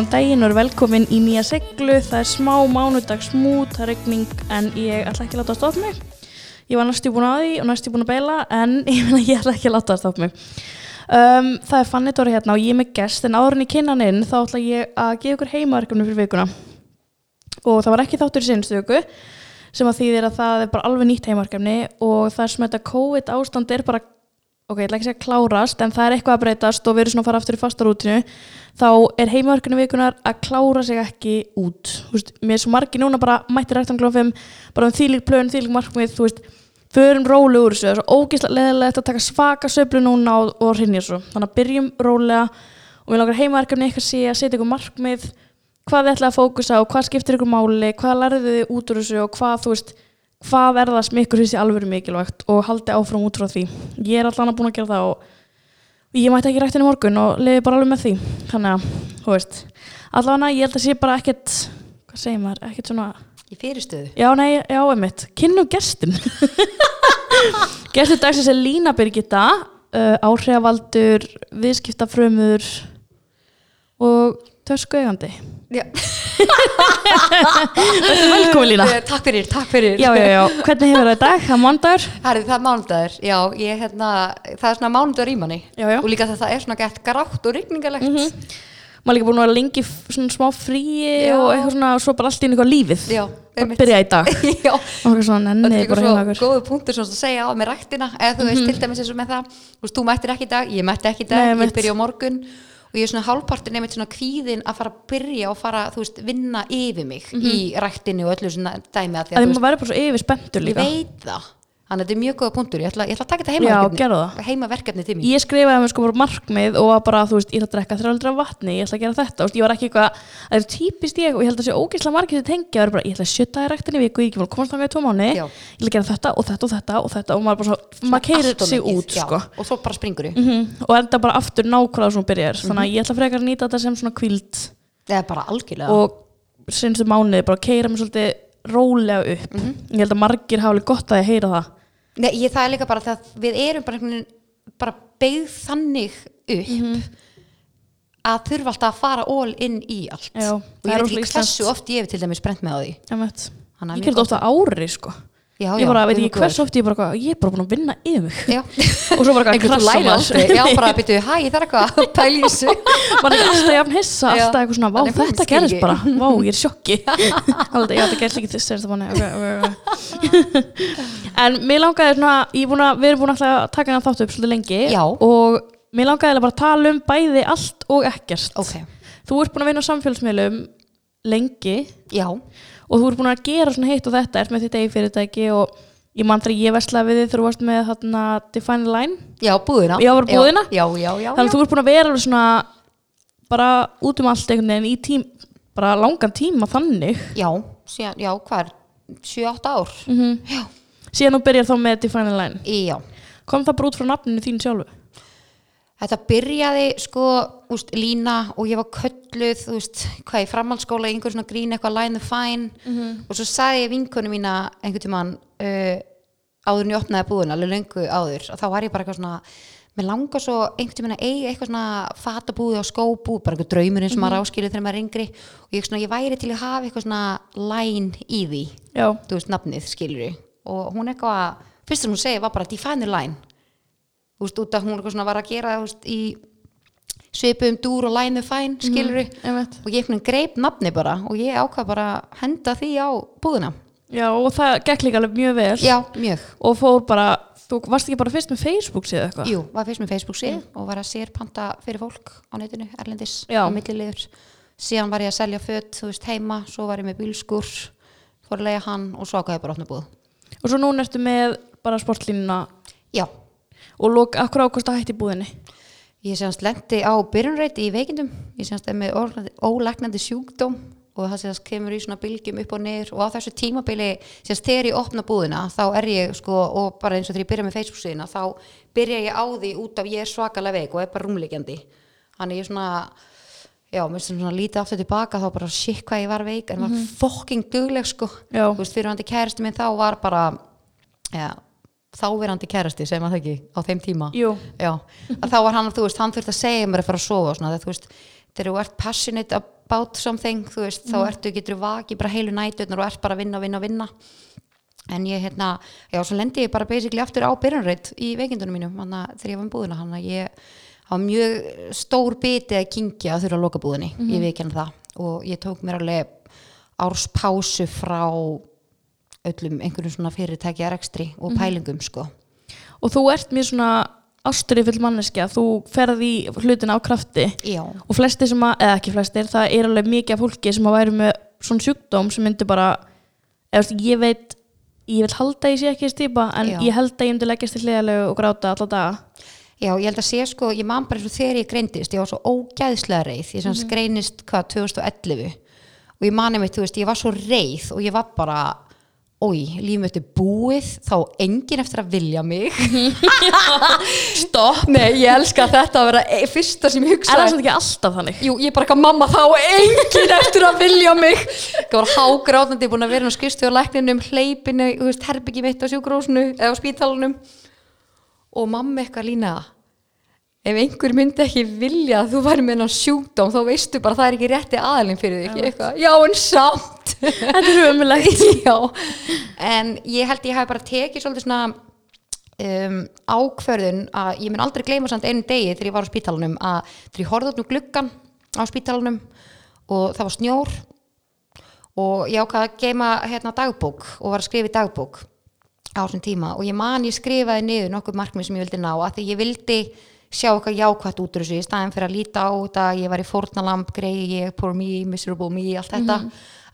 Góðan daginn og velkomin í nýja seglu. Það er smá mánudags mút, það er regning en ég ætla ekki að láta að stoppa mig. Ég var næstu búin að því og næstu búin að beila en ég, ég ætla ekki að láta að stoppa mig. Um, það er Fanny Dóri hérna og ég er með gest en áður en ég kynna hann inn þá ætla ég að gefa ykkur heimaverkefni fyrir vikuna. Og það var ekki þáttur í sinnstöku viku sem að þýðir að það er bara alveg nýtt heimaverkefni og það sem þetta COVID ástand er bara ok, ég ætla ekki að segja klárast en það er eitthvað að breytast og við erum svona að fara aftur í fastarútinu þá er heimaverkinu vikunar að klára sig ekki út. Þú veist, mér er svo margi núna bara mætti rættanglofum bara um þýlik plön, þýlik markmið þú veist, förum rólu úr þessu. Það er svo ógíslega leðilegt að taka svaka söflu núna og, og hrinja svo, þannig að byrjum rólega og við langar heimaverkefni eitthvað sé að setja ykkur markmið hvað þið ætlaði að fókusa og hvað skiptir ykkur máli hvað lærðu þið út úr þessu og hvað þú veist hvað er það sem ykkur finnst í alveg mikilvægt og haldi áfram út frá því ég er allan að búin að gera það og ég mætti ekki rættin í morgun og leiði bara alveg með því þannig að, þú veist allavega ég held að sé bara ekkert hvað segir maður, ekkert svona Í fyrirstöðu? já, nei, já, einmitt, kynnu gestin gestur dagsins er Lína Birgitta uh, áhrifavaldur, viðskiptafrömmur og törskuegandi Já. velkomin Lína. Eh, Takk fyrir, takk fyrir. já, já, já, hvernig hefur það dag, það er mándagur Herri, það er mánudagur, já, ég hérna, það er svona mánudagur í manni. Og líka þetta er svona gett grátt og rigningalegt. maður er líka búin að vera lengi svona smá fríi og eitthvað svona og svo bara allt í eitthvað lífið. Einmitt. byrja í dag. Og svona þetta nenni líka bara heima okkur. góðu punktur svona að segja á með ræktina, eða þú veist, til dæmis eins og með það, þú mættir ekki í dag, ég mætti ekki í dag, Nei, ég byrja á morgun og ég er svona hálfpartin nefnir svona kvíðin að fara að byrja og fara, þú veist, vinna yfir mig í ræktinu og öllu svona dæmi að því að að, þú maður verður bara svo yfir spenntur ég líka. veit það, þannig að þetta er mjög góða punktur, ég ætla, ég ætla að taka þetta heimaverkefni, það. heimaverkefni til mín. ég skrifaði mér sko bara markmið og var bara, þú veist, ég ætla að drekka þrjálfra vatni ég ætla að gera þetta, veist, ég var ekki eitthvað það er típist ég og ég held að sé ógeðslega margir sem tengja það er bara, ég ætla að sjötta í rektinni viku ég ekki komast þangað í tvo mánu, ég ætla að gera þetta og þetta og þetta og þetta og maður bara svo, maður keirir sig út, já, sko. Og svo bara springur þú Mhm, og enda að ég að og mánuði bara mig svolítið rólega upp. Mhm. ég held að margir hafa alveg gott að ég heyra það Nei, ég, það er líka bara það við erum bara, bara beigð þannig upp Mhm. að þurfa alltaf að fara all in í allt Já, og ég veit ekki hversu oft ég hef til dæmis brent með á því ég, ég gerði þetta ofta ári sko. Já, ég bara veit við ekki erum hversu oft ég, bara, hvað, ég er bara búin að vinna yfir mig. Já. og svo bara hvað einhvern þú krassa læri aldrei. Já, bara að byrja, hæ, ég þarf eitthvað þessu. Maður er alltaf jafn hissa Já. alltaf eitthvað svona, vá þetta gerist bara. Vá, ég er sjokki. Alltaf, já, þetta gerist ekki þess okay, okay, okay. en mér langaði svona, ég er búin að, við erum búin að taka hennar þáttu upp svolítið lengi Já. og mér langaði bara að tala um bæði allt og ekkert. Þú ert búin að vinna á samfélagsmiðlum lengi. Já, og þú ert búin að gera svona hitt og þetta ert með þitt eigi fyrirtæki og ég mann þegar ég veslaði við þið þú varst með þarna Define Line. Já, búðina. Já, bara búðina? já, já, já, þannig að þú ert búin að vera svona bara út um allt einhvern veginn í tím bara langan tíma þannig. Já, síðan, já, hvað er 7-8 ár. Mm já, síðan þú byrjar þá með Define Line. Já. Kom það bara út frá nafninu þín sjálfu Þetta byrjaði sko, úst, lína og ég var kölluð, þú veist, hvað í framhaldsskóla, í einhver svona grín eitthvað line the fine. Og svo sagði ég vinkonu mína einhvern tímann uh, áður en ég opnaði búðuna, alveg löngu áður og þá var ég bara eitthvað svona, mér langar svo einhvern tímann að eiga eitthvað svona fatabúði og skóbúð, bara eitthvað draumur eins og maður áskilur þegar maður er yngri. Og ég, svona, ég væri til að hafa eitthvað svona line í því, já, þú veist, nafnið skilur og hún eitthvað, fyrst sem hún segi var bara define line. þú veist, út að hún var að gera veist, í svipum dúr og line the fine, skilur einmitt. og ég eitthvað greip nafni bara og ég ákvað bara að henda því á búðina. Já og það gekk líka alveg mjög vel. Já, mjög, og fór bara, þú varst ekki bara fyrst með Facebook síðu eitthvað? Jú, var fyrst með Facebook síð og var að sér panta fyrir fólk á netinu erlendis, Já. á milliliður. Síðan var ég að selja fött, þú veist, heima svo var ég með bílskur, fór að leiða hann og svo ákvað ég bara opna búð. Og svo núna ertu með bara sportlínuna? Já, og lók, akkur ákvæmst að hætti búðinni? Ég semast lendi á byrjunreiti í veikindum, ég semast er með ólæknandi sjúkdóm og það semast kemur í svona bylgjum upp og niður. Og á þessu tímabili, semast þegar ég opna búðina þá er ég sko, og bara eins og þegar ég byrja með Facebook síðina, þá byrja ég á því út af ég er svakalega veik og er bara rúmleikjandi þannig ég svona já, mér sem svona lítið aftur tilbaka þá bara shit hvað ég var veik, en var fucking dugleg sko, Já. þú veist, fyrir hann til kæristi minn þá var bara já, þáverandi kærasti, segir maður það ekki á þeim tíma. Já, að þá var hann, þú veist, hann þurfti að segja mér að fara að sofa og svona, þegar þú veist, þegar þú ert passionate about something þú veist, þá ertu, getur þú vakið bara heilu nætunar og ert bara að vinna, vinna, vinna. En ég hérna, já, svo lendi ég bara basically aftur á byrjanreit í veikindunum mínum hana, þegar ég var með búðina, hann að ég var mjög stór biti að kingja að þurfa að loka búðinni, ég veikinn það. Og ég tók mér alveg árspásu frá öllum einhverjum svona fyrirtækja rekstri og pælingum sko. Og þú ert mjög svona ásturifull manneskja, þú ferð í hlutina á krafti. Já, og flestir sem að, eða ekki flestir, það er alveg mikið af fólki sem að væri með svona sjúkdóm sem myndi bara, eða þú ég veit ég vil halda að ég sé ekki þessi típa en Já. ég held að ég myndi leggjast til hliðalegu og gráta alla daga. Já, ég held að sé sko ég man bara eins og þegar ég greindist, ég var svo ógæðslega reið ég sem mm greinist hvað 2011 og ég mani mitt, þú veist, ég var svo reið og ég var bara Ói, lífum þetta er búið, þá á enginn eftir að vilja mig. Stopp! Nei, ég elska þetta að vera e- fyrsta sem ég Er hugsaði. það svolítið ekki alltaf þannig? Jú, ég bara ekki mamma þá á enginn eftir að vilja mig. Það var hágrátandi búin að vera á skristu á lækninum, hleypinu, herbyggi mitt á sjúkrósnu eða á spítalunum og mamma eitthvað lína ef einhver myndi ekki vilja að þú væri með hennar sjúkdóm þá veistu bara að það er ekki rétti aðalinn fyrir þig já en samt Þetta er umulegt já, en ég held ég hafi bara tekið svolítið svona um, ákvörðun að ég mun aldrei gleyma samt einu degi þegar ég var á spítalunum að þegar ég horfði út um gluggan á spítalunum og það var snjór og ég ákvað að geima hérna dagbók og var að skrifa í dagbók á þessum tíma og ég man ég skrifaði niður nokkuð markmið sem ég vildi ná að því ég vildi sjá eitthvað jákvætt út úr þessu í staðin fyrir að líta á þetta ég var í fórnalamb, greið ég, poor me, miserable me allt þetta,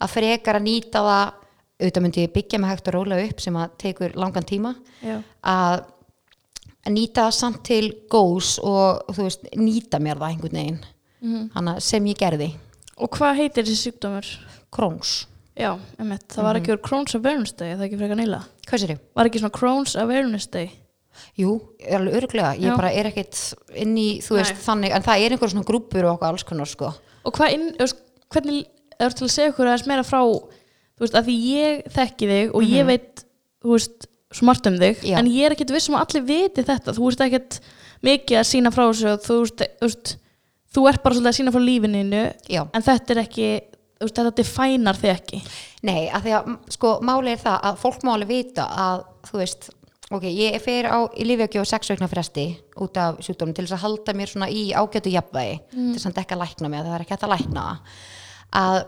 að frekar að nýta það auðvitað myndi ég byggja mig hægt og róla upp sem að tekur langan tíma Já. að að nýta það samt til góðs og þú veist, nýta mér það einhvern veginn mm sem ég gerði Og hvað heitir þessi sjúkdómur? Crohn's, Já, emitt, það var ekki verið Crohn's Awareness Day, er það ekki frekar nýla? hvað sér ég? Var ekki svona Crohn's Awareness Day? Jú, er alveg örglega, ég Já. bara er ekkit inn í, þú veist, Nei. þannig en það er einhver svona grúpur og okkur alls konar sko Og hvað inn, hvernig, er til að segja okkur aðeins meira frá, þú veist, að því ég þekki þig og ég veit, þú veist, svo margt um þig, Mhm. Já. en ég er ekkit vissum að allir viti þetta, þú veist ekkit mikið að sína frá þessu, og þú veist, þú veist, þú ert bara svolítið að sína frá lífininu, Já. en þetta er ekki, þú veist, þetta defænar þig ekki. Nei, að því að sko máli er það að fólk má alveg vita að þú veist, ok, ég fer á í lífjöki og sex veikna fresti út af sjúkdómum til þess að halda mér svona í ágætu jafnvægi til þess að ekki að lækna mig að það er ekki hægt að lækna það. Að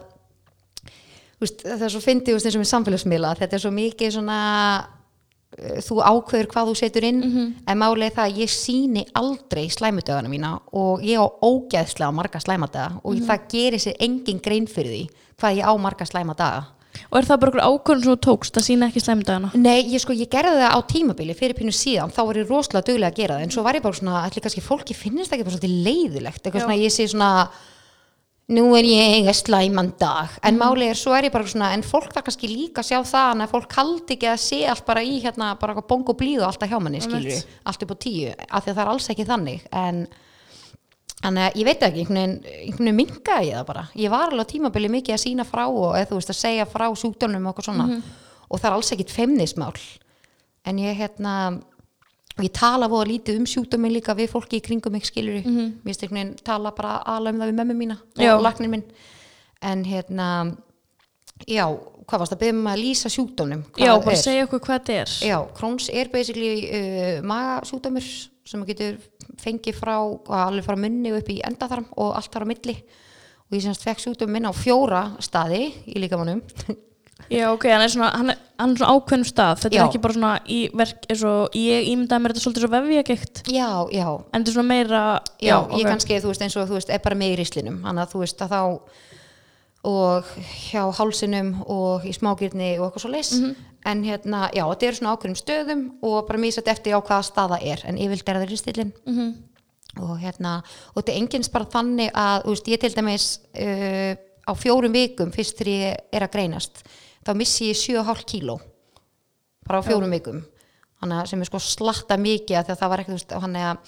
veist, það er svo fyndið eins og með samfélagsmiðla þetta er svo mikið svona uh, þú ákveður hvað þú setur inn en málið það að ég síni aldrei slæmudögana mína og ég á ógeðslega marga slæmadaga og það gerir sér engin grein fyrir því hvað ég á marga slæmadaga Og er það bara okkur ákvörðun sem þú tókst að sína ekki slæmdagana? Nei, ég sko, ég gerði það á tímabili fyrir pínu síðan, þá var ég rosalega duglega að gera það en svo var ég bara svona, ætli kannski fólki finnist það ekki bara svolítið leiðilegt, eitthvað Já. svona ég sé svona nú er ég slæman dag en málið er, svo er ég bara svona en fólk þarf kannski líka að sjá það að fólk haldi ekki að sé allt bara í hérna bara eitthvað bong og blíð og alltaf hjá manni, skilur Einmitt. allt upp á tíu, af því að það er alls ekki þannig en Þannig að ég veit ekki, einhvern veginn, minkaði ég það bara. Ég var alveg á tímabili mikið að sína frá og eða þú veist að segja frá sjúkdónum og eitthvað svona og það er alls ekkit feimnismál. En ég hérna, og ég tala voða lítið um sjúkdómi líka við fólki í kringum mig skilur. Mm -hmm. Mér einhvern veginn tala bara alveg um það við mömmu mína Já. og laknir minn. En hérna, já, hvað varst að byrja með að lýsa sjúkdómnum? Hvað Já, bara segja okkur hvað þetta er. Já, Crohn's er basically uh, magasjúkdómur sem maður getur fengið frá alveg frá munni upp í endaþarm og allt þar á milli og ég semst fekk sjúkdómur minn á fjóra staði í líkamannum Já, ok, hann er svona, hann er, hann er svona ákveðnum stað, þetta Já. er ekki bara svona í verk, og ég ímyndaði mér þetta svolítið svo vefjagegt, Já, já, en þetta er svona meira, já, ok. ég kannski þú veist eins og þú veist er bara með í rislinum. Þannig að þú veist að þá og hjá hálsinum og í smágirni og eitthvað svo leys en hérna, já, þetta eru svona ákveðnum stöðum og bara mísat eftir á hvaða staða er. En yfirlt er það ristillin Mhm. og hérna, og þetta er engins bara þannig að, þú veist, ég til dæmis uh, á fjórum vikum fyrst þegar ég er að greinast þá missi ég 7,5 kíló bara á fjórum vikum. Sem er sko slatta mikið að það var hann er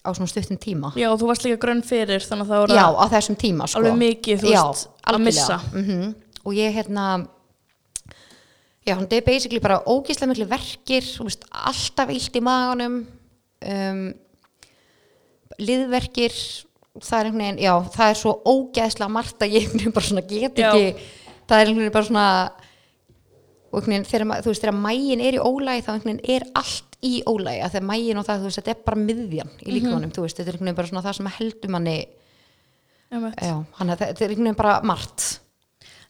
á svona stuttum tíma. Já, þú varst líka grönn fyrir, þannig að það voru já, á þessum tíma sko. alveg mikið, þú veist, að missa. mm og ég hérna já, þetta er basically bara ógíslega miklu verkir þú veist, alltaf illt í maganum um, liðverkir það er einhvern veginn, já, það er svo ógeðslega margt að ég bara svona get ekki það er einhvern veginn bara svona og einhvern veginn þegar, þú veist, þegar mægin er í ólægi þá einhvern veginn er allt í ólægi að þegar mægin og það, þú veist, þetta er bara miðjan í líkamanum, þú veist, þetta er einhvern veginn bara svona það sem heldur manni, já, hann þetta er einhvern veginn bara margt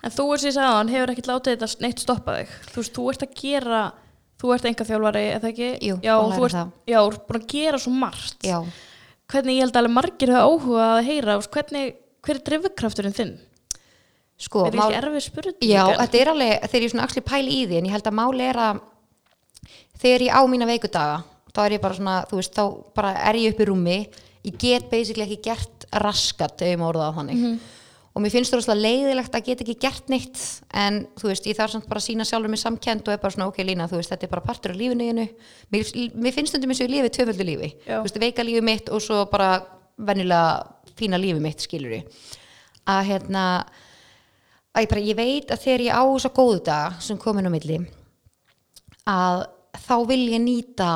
En þú er sér sagðan, hefur ekkert látið þetta neitt stoppa þig. Þú veist, þú ert að gera, þú ert enga þjálfari, eða ekki? Jú, já, að þú ert, já, búin að gera svo margt. já, Hvernig ég held að margir hafa áhuga að heyra, hvernig, hver er drifkrafturinn þinn? Sko er þetta ekki erfið spurning? Já, þetta er alveg, þegar ég svona axli pæli í því en ég held að máli er að þegar ég á mína veikudaga þá er ég bara svona, þú veist, þá bara er ég upp í rúmi. Ég get basically ekki gert raskat ef ég má orða það þannig. Og mér finnst það rosalega leiðilegt að geta ekki gert neitt. En þú veist, ég þarf samt bara að sína sjálfur mér samkend og er bara svona, ok Lína, þú veist, þetta er bara partur af lífinu einu mér, mér finnst stundum eins og ég lifi tvöföldu lífi, Já. þú veist, veika lífi mitt og svo bara venjulega fína lífi mitt, skilur að hérna að ég, bara, ég veit að þegar ég á þess að góðu dag sem komin á milli að þá vil ég nýta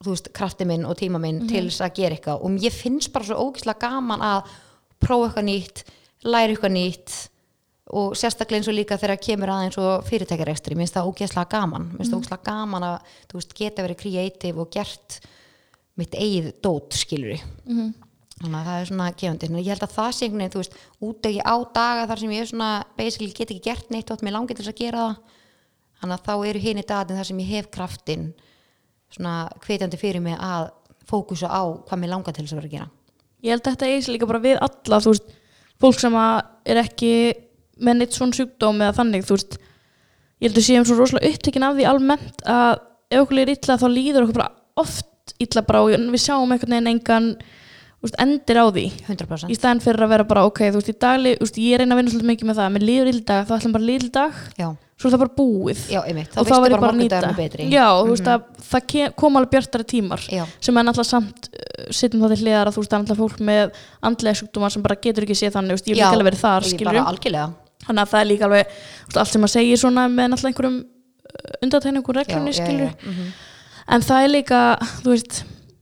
þú veist, krafti minn og tíma minn til þess að gera eitthvað. Og ég finnst bara svo ógislega gaman að prófa eitthvað nýtt læra eitthvað nýtt og sérstaklega eins og líka þegar kemur aðeins og fyrirtækjarekstri, mér finnst það ógeðslega gaman. Mér finnst það ógeðslega gaman að þú veist, geta verið kreatív og gert mitt eigið dót, skilur þannig að það er svona gefandi. Ég held að það sé einhvern veginn, þú veist, útöki á daga þar sem ég er svona, basically get ekki gert neitt og mér langi til þess að gera það. Þannig að þá eru hinn í datin þar sem ég hef kraftin svona hvetjandi fyrir mig að fókusa á hvað mér langar til þess að vera að gera. Ég held að þetta sér líka bara við alla, þú veist, fólk sem er ekki með neitt svona sjúkdóm eða þannig, þú veist, ég held að séum svo rosalega upptekinn af því almennt að ef okkur er illa þá líður okkur bara oft illa bara og við sjáum einhvern veginn engan veist, endir á því. 100% í staðin fyrir að vera bara ok, þú veist, í dagli, veist, ég reyna að vinna svolítið mikið með það, mér líður illa í dag, þá ætlum bara að líður dag, svo er það bara búið. Já, þá og þá verður bara nýta. með já, þú veist að það koma alveg bjartari tímar Já. sem er náttúrulega samt uh, sittum það til hliðar að þú veist það er náttúrulega fólk með andlega sjúkdóma sem bara getur ekki séð þannig, ég hef líka alveg verið þar þannig að það er líka alveg allt sem að segja svona með náttúrulega einhverjum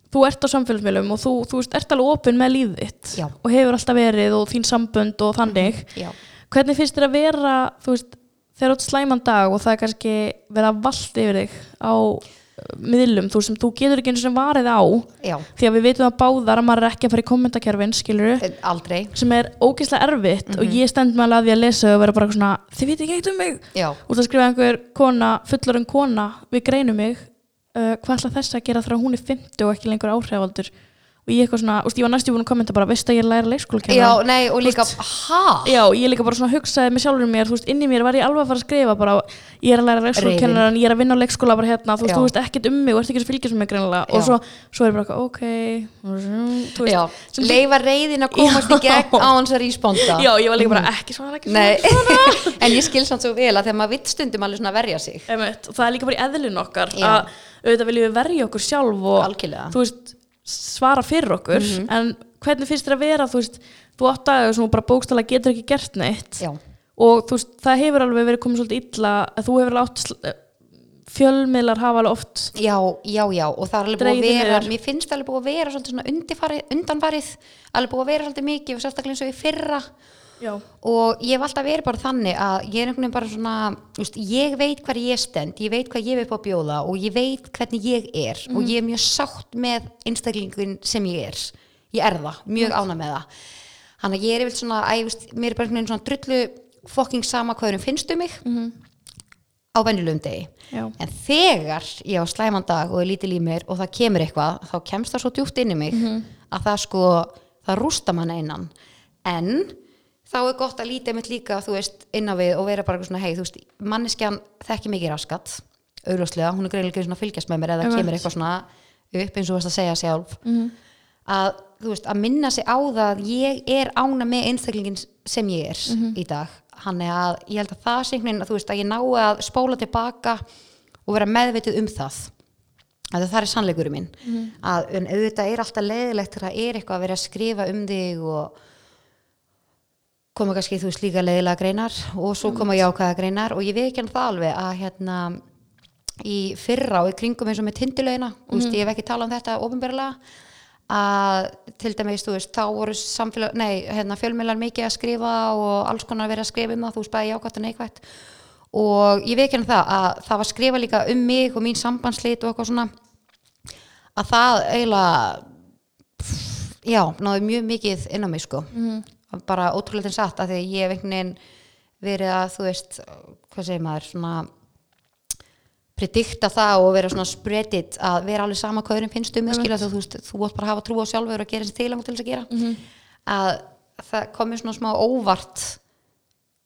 mhm. þú ert á samfélagsmiðlum og þú, þú veist, ert alveg opinn með lífið þitt Já. og hefur alltaf verið og þín sambönd og þannig. Já, hvernig finnst þér að vera þú veist, þegar ert slæman dag og það er kannski verið að valda yfir þig á uh, miðlum, þú sem þú getur ekki eins og varið á já, því að við veitum að báðar að maður er ekki að fara í kommentakerfin skilur Eh, aldrei. Sem er ógeðslega erfitt og ég stend með alveg að því að lesa og vera bara svona, þið veit ekki eitt um mig. Já, og það skrifa einhver kona, fullorinn kona við greinum mig uh, hvað ætla þess að gera þegar hún er 50 og ekki lengur áhrifaldur og ég eitthvað svona, úst, ég var næstu búin að kommenta bara, veist að ég er læra leikskóla já, nei og líka ha, Já, ég líka bara svona hugsaði með sjálfur mér, þú veist, inn í mér var ég alveg að fara að skrifa bara, ég er að læra leikskólakennaran, ég er að vinna á leikskóla bara hérna, þú veist, þú veist ekkert um mig og ert ekki að fylgjast með mig greinilega. Og svo, svo er bara, eitthvað, ok, veist, já, leifa reyðin að komast í gegn á hans að responda já, ég var líka bara ekki svona, ekki svona, en ég skil samt svo vel að þegar maður vitt og það og svara fyrir okkur Mhm. en hvernig finnst þér að vera þú veist, þú átt sem þú bara bókstala getur ekki gert neitt. Já, og veist, það hefur alveg verið komið svolítið illa að þú hefur alveg átt sl- fjölmiðlar hafa alveg oft já, já, já og það er alveg búið að vera, mér finnst alveg búið að vera svona undanfarið alveg búið að vera svolítið mikið og sérstaklega eins og í fyrra já, og ég hef alltaf verið bara þannig að ég er einhvern veginn bara svona just, ég veit hvar ég stend, ég veit hvað ég veit á að bjóða og ég veit hvernig ég er og ég er mjög sátt með einstaklingin sem ég er, ég er það mjög ána með það. Þannig að ég er yfir svona, að, ég, veist, mér er bara einhvern veginn svona drullu fokking sama hvað þeim finnst um mig á venjulegum degi. Já, en þegar ég á slæman dag og er lítil í mér og það kemur eitthvað þá kemst það svo djúpt inn í mig að það sko, það rústa manna innan en þá er gott að lítið mitt líka þú veist inn á við og vera bara svona hei þú veist, manneskjan þekki mikið raskat augljóslega, hún er greinilega ekki svona að fylgjast með mér eða kemur eitthvað svona upp eins og þú veist að segja sjálf. Að þú veist, að minna sig á það að ég er ána með einstaklingin sem ég er í dag. Hann er að ég held að það sé einhvern veginn að þú veist að ég nái að spóla tilbaka og vera meðvitið um það. Að það er sannleikurinn minn. Að en auðvitað er alltaf leiðilegt þegar það er eitthvað að vera að skrifa um þig og koma kannski þú veist líka leiðilega greinar og svo koma jákvæða greinar og ég veit ekki hann það alveg að hérna í fyrra og í kringum eins og með tindilögina mm. veist, ég hef ekki talað um þetta ofinberlega að til dæmis, þú veist, þá voru samfélag, nei, hérna, fjölmiðlar mikið að skrifa og alls konar verið að skrifa um það, þú veist, bæði jákvæmt og neikvægt og ég veit ekki það að það var skrifa líka um mig og mín sambandslit og eitthvað svona að það eiginlega já, náði mjög mikið inn á mig sko mm. Bara ótrúlega þess að því ég hef einhvern veginn verið að þú veist, hvað segir maður svona predikta það og vera svona spreadit að vera alveg sama hvað öðrum finnst um skilja þú veist, þú átt bara að hafa trú á sjálfur og gera þessi tilang til þess að gera mm -hmm. að það komið svona smá óvart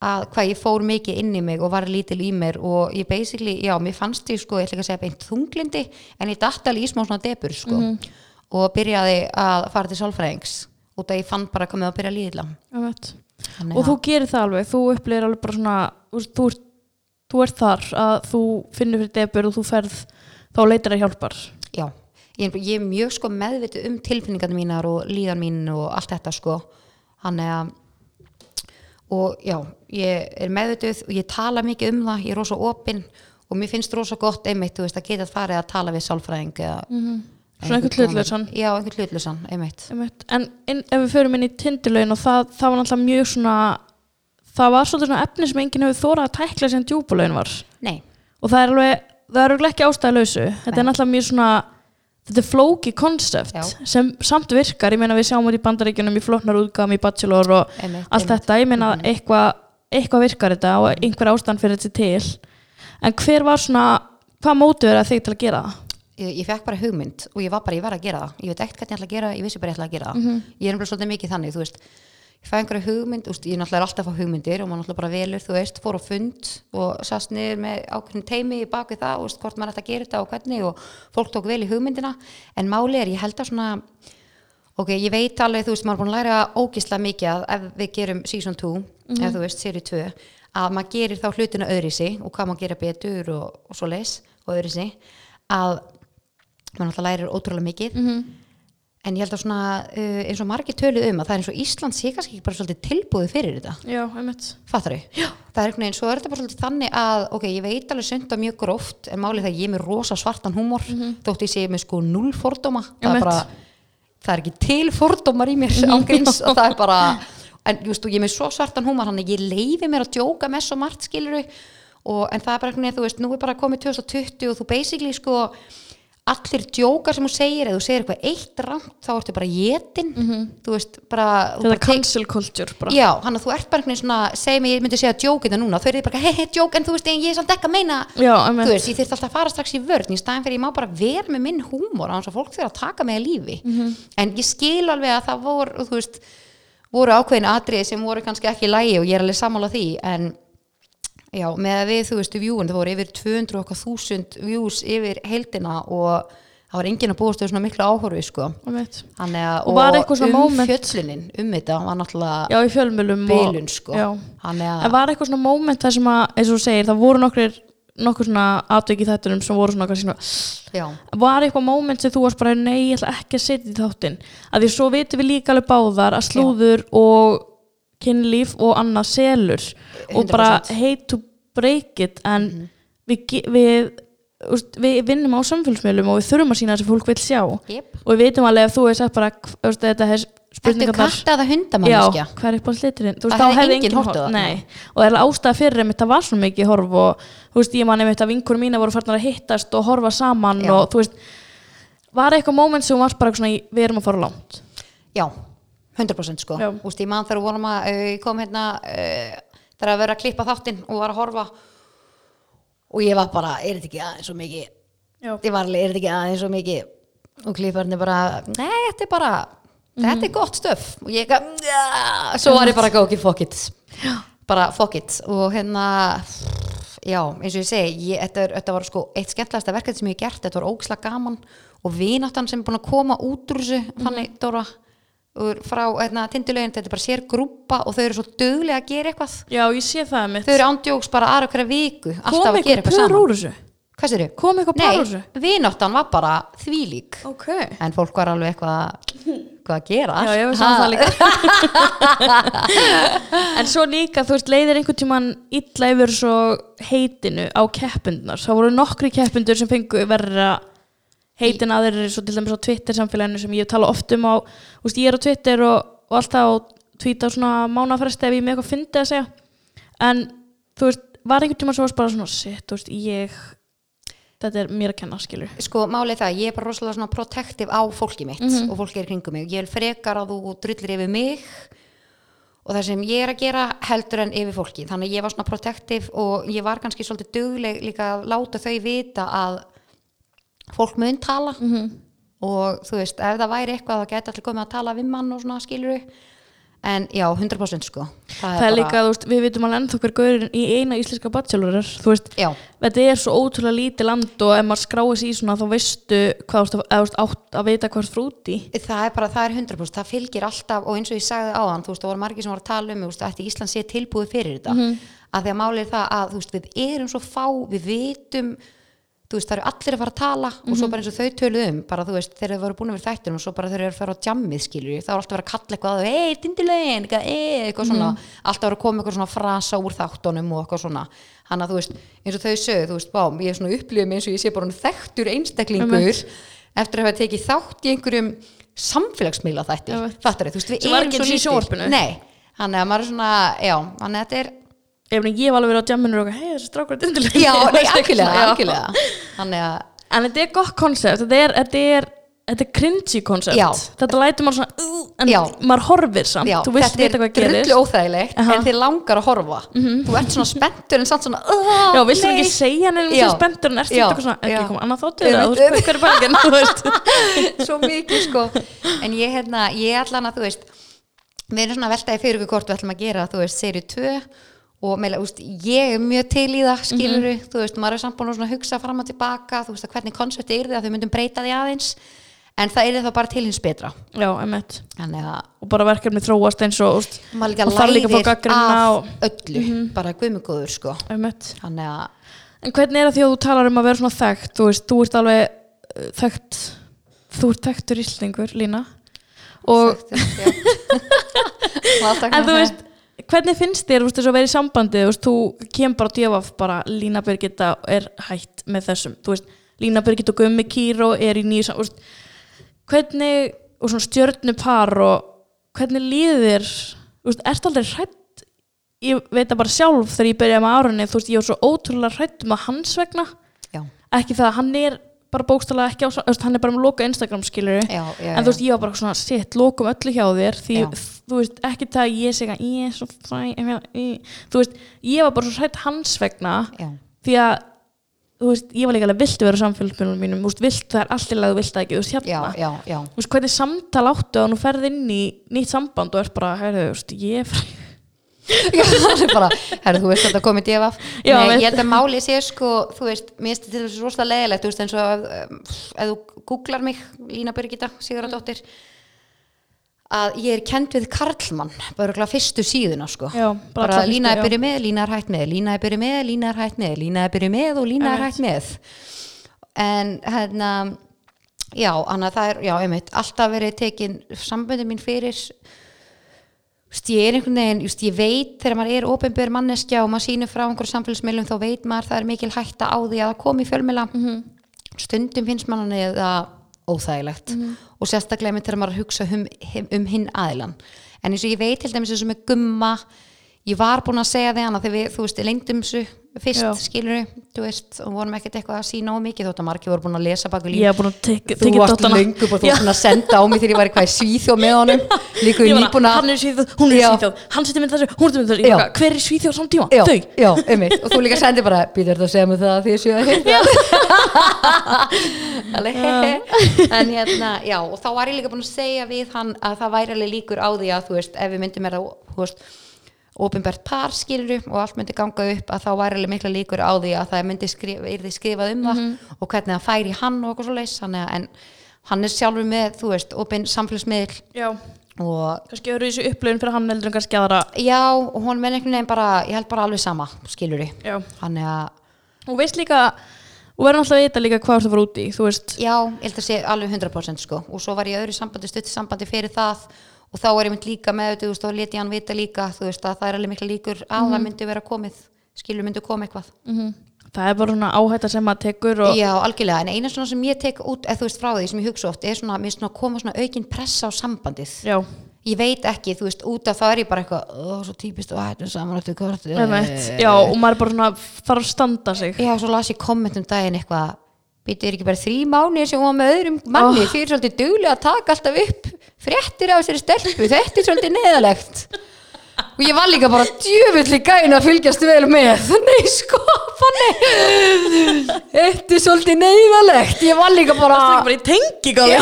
að hvað ég fór mikið inn í mig og var lítil í mér og ég basically, já, mér fannst ég sko, ég ætla ekki að segja beint þunglindi en ég dætti alveg í smá svona debur sko mm -hmm. og byrjaði að fara til sálfræðings og það ég fann bara að koma að byrja líðila og þú gerir það alveg, þú upplýðir alveg bara svona, þú þú ert þar að þú finnur fyrir debur og þú ferð þá leitir að hjálpar. Já, ég, ég er mjög sko meðvitið um tilfinningarnir mínar og líðan mín og allt þetta sko. Hann er að og já, ég er meðvitið og ég tala mikið um það, ég er rosa opinn og mér finnst rosa gott einmitt veist, að geta farið að tala við sálfræðing eða mm -hmm. Svona einhvern hlutlösan Já, einhvern hlutlösan, einmitt. einmitt. En inn, ef við förum inn í tindilögin og það, það var náttúrulega mjög svona það var svolítið svona efni sem enginn hefur þórað að tækla sem djúbulögin var. Nei. og það er alveg, það er alveg ekki ástæðalösu þetta er náttúrulega mjög svona þetta er flóki konsept sem samt virkar, ég meina við sjáum þetta í bandaríkjunum í flóknar útgam, í bachelor og einmitt, allt einmitt. þetta, ég meina mm. eitthvað eitthvað virkar þetta og einhver ástæðan fyrir þetta til. En hver var svona hvað mótið er að þig til að gera það? Ég, ég fekk bara hugmynd og ég var bara, ég var að gera það. Ég veit ekkert hvernig ég ætla að gera, ég vissi bara ég ætla að gera það. Mm -hmm. ég er umlega svolítið mikið þannig, þú veist. Ég fæ einhverju hugmynd, úst, ég náttúrulega er alltaf að fá hugmyndir og maður náttúrulega bara velur, þú veist, fór á fund og sast niður með ákveðin teimi í baki það, úst, hvort maður ætti að gera þetta og hvernig og fólk tók vel í hugmyndina. En máli er, ég held að svona ok, ég veit alveg, þú veist, maður er búin að læra ógísla mikið að ef við gerum season 2, mm -hmm. eða þú veist, serie 2 að maður gerir þá hlutina öðri sig og hvað maður gera betur og, og svo leis og öðri sig, að maður náttúrulega lærir ótrúlega mikið. Mm -hmm en ég held að svona uh, eins og margir töluð um að það er eins og Ísland sé kannski ekki bara svolítið tilbúið fyrir þetta. Já, einmitt. Fattar þau? Það er einhvern veginn, svo er þetta bara svolítið þannig að ok, ég veit alveg sunda mjög gróft en málið það ég er með rosa svartan húmor mm -hmm. þótt ég sé með sko null fordóma. Það er bara, það er ekki til fordómar í mér ángríns og það er bara en just, ég er með svo svartan húmor þannig ég leifi mér að djóka með svo margt og, en það er bara einhvern veginn, þú veist, nú er bara komið 2020 og þú basically sko allir djókar sem þú segir eða þú segir eitthvað eitt rangt þá ertu bara jétin mm -hmm. þú veist bara þetta cancel culture bara. já, hann að þú ert bara einhvern veginn svona mig, ég myndi segja djókina núna þau eru bara hei hei djók en þú veist ég er samt ekki að meina já, þú veist ég þurft alltaf að fara strax í vörð í staðin fyrir ég má bara vera með minn húmor á hans að fólk þurfa að taka mig að lífi mm -hmm. en ég skil alveg að það voru þú veist voru ákveðin atrið sem voru kannski ekki lægi og ég er alveg sammála því en Já, með að við, þú veist, vjúin, það voru yfir 200 okkar þúsund vjús yfir heldina og það var enginn að búast þau svona miklu áhorfi, sko. Þannig að, og, og um moment... fjöllunin, um þetta, var náttúrulega já, í fjölmjölum bilun, sko. Já, að... en var eitthvað svona moment þar sem að, eins og þú segir, það voru nokkur, nokkur svona atviki þættunum sem voru svona, svona já. var eitthvað moment sem þú varst bara, nei, ég ætla ekki að setja í þáttin, að því svo vitum við líka alveg báðar að slúður og kynlíf og annað selur. 100%. og bara hate to break it en mm við, við, við vinnum á samfélagsmiðlum og við þurfum að sína þess að fólk vil sjá. Yep. og við veitum alveg að þú er sagt bara þetta er spurningar Þetta er kattaða er Það hefði enginn Nei, og það er ástæða fyrir einmitt það var svo mikið horf og veist, ég man einmitt að vinkunum mína voru farnar að hittast og horfa saman Já. og þú veist, var eitthvað móment sem var bara svona, við erum að fara langt? Já 100% sko, veist, ég mann þegar vorum að uh, kom hérna uh, þegar að vera að klippa þáttinn og var að horfa og ég var bara, er þetta ekki aðeins svo mikið? Ég var alveg, er þetta ekki aðeins svo mikið? Og klipparni bara, nei, þetta er bara mm. þetta er mhm. gott stöf og ég ekki, ja, svo var ég bara ekki fuck it, bara fuck it. Og hérna já, eins og ég segi, ég, þetta, er, þetta var sko eitt skemmtilegasta verkefni sem ég hef gert, þetta var ógislega gaman og vináttan sem er búin að koma út úr þessu, mm. þannig Dóra frá hérna, tindulegin, þetta er bara sér grúpa og þau eru svo döglega að gera eitthvað. Já, ég sé það mitt. Þau eru ándjóks bara aðra hverja viku alltaf að gera eitthvað saman. Hvað sér þau? Kom eitthvað pár úr þessu? Nei, vináttan var bara þvílík. Okay. en fólk var alveg eitthvað hvað að gera. Já, ég veist það líka. En svo líka, þú veist, leiðir einhvern tíman illa yfir svo heitinu á keppundnar þá voru nokkri keppundur sem fengu verra heitin aðrir svo til dæmis á Twitter samfélaginu sem ég tala oft um á, veist, ég er á Twitter og, og alltaf á tweeta á svona mánafresti ef ég með eitthvað fyndið að segja. En þú veist, var einhvern tíma svo bara svona, shit, þú veist, ég þetta er mér að kenna, skilur. Sko málið það, ég er bara rosalega svona protective á fólki mitt Mhm. og fólki er kringum mig, ég vil frekar að þú drullir yfir mig og það sem ég er að gera heldur en yfir fólki. Þannig að ég var svona protective og ég var kannski svolítið dugleg líka að láta þau vita að fólk mun tala Mhm. og þú veist, ef það væri eitthvað þá geti allir komið að tala við mann og svona skiluru en já, 100% sko. Það er líka, þú veist, við vitum alveg ennþá hver gaurin í eina íslenska bachelorar þú veist, já, þetta er svo ótrúlega lítið land og ef maður skráir sig í svona þá veistu hvað þú veist, átt að vita hvað í. Það er bara, það er 100% það fylgir alltaf og eins og ég sagði áðan þú veist, það voru margir sem voru að tala um, þú veist, ætti Ísland sé tilbúið fyrir þetta, Mhm. að því að málið er það að, þú veist, við erum svo fá við vitum, þú veist, það eru allir að fara að tala og Mhm. svo bara eins og þau töluð um bara, þú veist, þegar þau voru búin við þættunum og svo bara þeir eru að fara á jammið, skilju, þá er alltaf að vera að kalla eitthvað að þau, ei, dindilegin, eitthvað, ei, eitthvað svona Mhm. alltaf að vera að koma eitthvað svona frasa úr þáttunum og eitthvað svona, hann að þú veist eins og þau sögðu, þú veist, bá, ég er svona upplifið mig eins og ég sé bara þekktur einstaklingur eftir að hafa tekið þátt í einhverjum samfélagsmiðla þætti Einmitt. fattar þú Sem var að þetta ef ég hef alveg verið á jamminu og hei, þessi strákur er dindileg já, nei, algjörlega, algjörlega. Hann er að, en þetta er gott koncept þetta er, þetta er, þetta er cringy koncept. Já. þetta lætur maður svona uh, en Já. maður horfir samt, já, þú veist þetta er hvað gerist. drullu óþægilegt Aha. Mhm. en þið langar að horfa. Þú ert svona spenntur en samt svona uh, Já, viltu nei. ekki segja nefnum þessi spenntur en Já, eitthvað svona, ekki koma annað veit- þú veist, hver er bækinn, þú veist. Svo mikið sko. En ég hérna, ég allan að þú veist við erum svona að veltaði fyrir hvort við ætlum að gera þú veist, serið 2 og meila, úst, ég er mjög til í það skilur Mhm. þú veist, maður er samt búin að hugsa fram og tilbaka þú veist, að hvernig konsepti er þið að þau myndum breyta því aðeins. En það er það bara til hins betra. Já, að og bara verkefni þróast eins og, úst, og þarf líka gagnrýna af og- öllu, bara guðmugóður sko. Að En hvernig er það því að þú talar um að vera svona þekkt? Þú veist, þú ert alveg uh, þekkt þú ert þekktur íslendingur, Lína. Og, en þú veist hvernig finnst þér, veist, að vera í sambandi veist, þú kemur bara að djöfa bara Lína Birgitta er hætt með þessum veist, Lína Birgitta og Gummi Kíró er í veist hvernig, og svona stjörnupar og hvernig veist, ert aldrei hrætt ég veit það bara sjálf þegar ég byrjaði með árunni ég var svo ótrúlega hrætt um að hans vegna já, ekki það að hann er bara bókstælega ekki á, þú hann er bara með loka Instagram skilur já, já, en þú veist, ég var bara svona, shit, lokum öllu hjá þér því, þú veist, ekki það að ég segja, ég er svo fræ þú veist, ég var bara svo hrætt hans vegna því að þú veist, ég var líka alveg viltu vera á samfélagsmiðlunum mínum, þú veist, vilt það er þú vilt það ekki, þú veist, hérna. Þú veist, hvernig samtal áttu að nú ferð inn í nýtt samband og er bara, heyrðu, þú veist, ég er fræ það er bara, herru, þú veist að það komið divaf Já, Nei, ég held að máli sé sko, þú veist, mér finnst þetta þessu rosalega leðilegt, þú veist, eins og ef, ef þú googlar mig, Lína Birgitta Sigurðardóttir að ég er kend við Karlmann bara fyrstu síðuna, sko. Já, bara bara fyrstu, Lína er já. byrjuð með, Lína er hætt með Lína er byrjuð með, Lína er hætt með Lína er byrjuð með og Lína er hætt með. En hérna já, þannig að það er, já, einmitt alltaf verið tekin samböndi mín fyrir Just, ég er einhvern veginn, just, ég veit þegar maður er ofinbjör manneskja og maður sýnir frá einhverjum samfélagsmiðlum þá veit maður það er mikil hætta á því að það komi í fjölmiðla stundum finnst mann það óþægilegt og sérstaklega með þegar maður að hugsa um, um hinn aðilan en eins og ég veit til dæmis eins og með gumma ég var búin að segja því hana þegar við, þú veist, lengdum þessu fyrst, Já. skilur þú veist, og vorum ekkert eitthvað að sína á mikið þótt að margir voru búin að lesa baku líf. þú varst lengur og þú varst að senda á mig þegar ég var eitthvað í Svíþjóð með honum. Líka í nýbúna hann er Svíþjóð, hún er. Svíþjóð. Hann setið með þessu, hún setið með þessu. Hver er Svíþjóð samt tíma? já, Þau. já, og þú líka sendi bara býður þetta að segja mig það að því en hérna, já og þá var ég líka búin að segja við hann að það væri alveg líkur á því að þú veist, ef við myndum er að, þú veist ofinbært par skiluru og allt myndi ganga upp að þá væri alveg mikla líkur á því að það myndi skrifa, skrifað um það og hvernig það færi hann og okkur svo leys en hann er sjálfur með, þú veist, opin samfélagsmiðl Já, og kannski eru þessu upplöfun fyrir hann heldur en kannski aðra. Já, og hún menn einhvern veginn bara, ég held bara alveg sama, hann er að og veist líka og verður alltaf að vita líka hvað þú ert að fara út í þú veist, Já, ég held að sé alveg 100% sko. Og svo var ég öðru sambandi, stutt sambandi fyrir það og þá var ég mynd líka með þú veist, og leti hann vita líka, þú veist, að það er alveg mikla líkur að það myndi vera komið, skilur myndi koma eitthvað. Það er bara svona áhætta sem maður tekur og Já, algjörlega, en eina svona sem ég tek út eða þú veist frá því sem ég hugsa oft er svona, er svona koma svona aukin pressa á sambandið. Já, ég veit ekki, þú veist, út af það er ég bara eitthvað, ó, svo típist og hættum saman eftir hvort einmitt, já, og maður er bara svona þarf að standa sig. Já, svo las ég komment um daginn eitthvað býttu er ekki bara þrý mánuðir sem var með öðrum manni, því er svolítið duglega að taka alltaf upp fréttir af þessari stelpu þetta er svolítið neðalegt og ég var líka bara djöfulli gæin að fylgjast vel með. Nei sko, fannig þetta er svolítið neðalegt ég var líka bara bara í tengigáli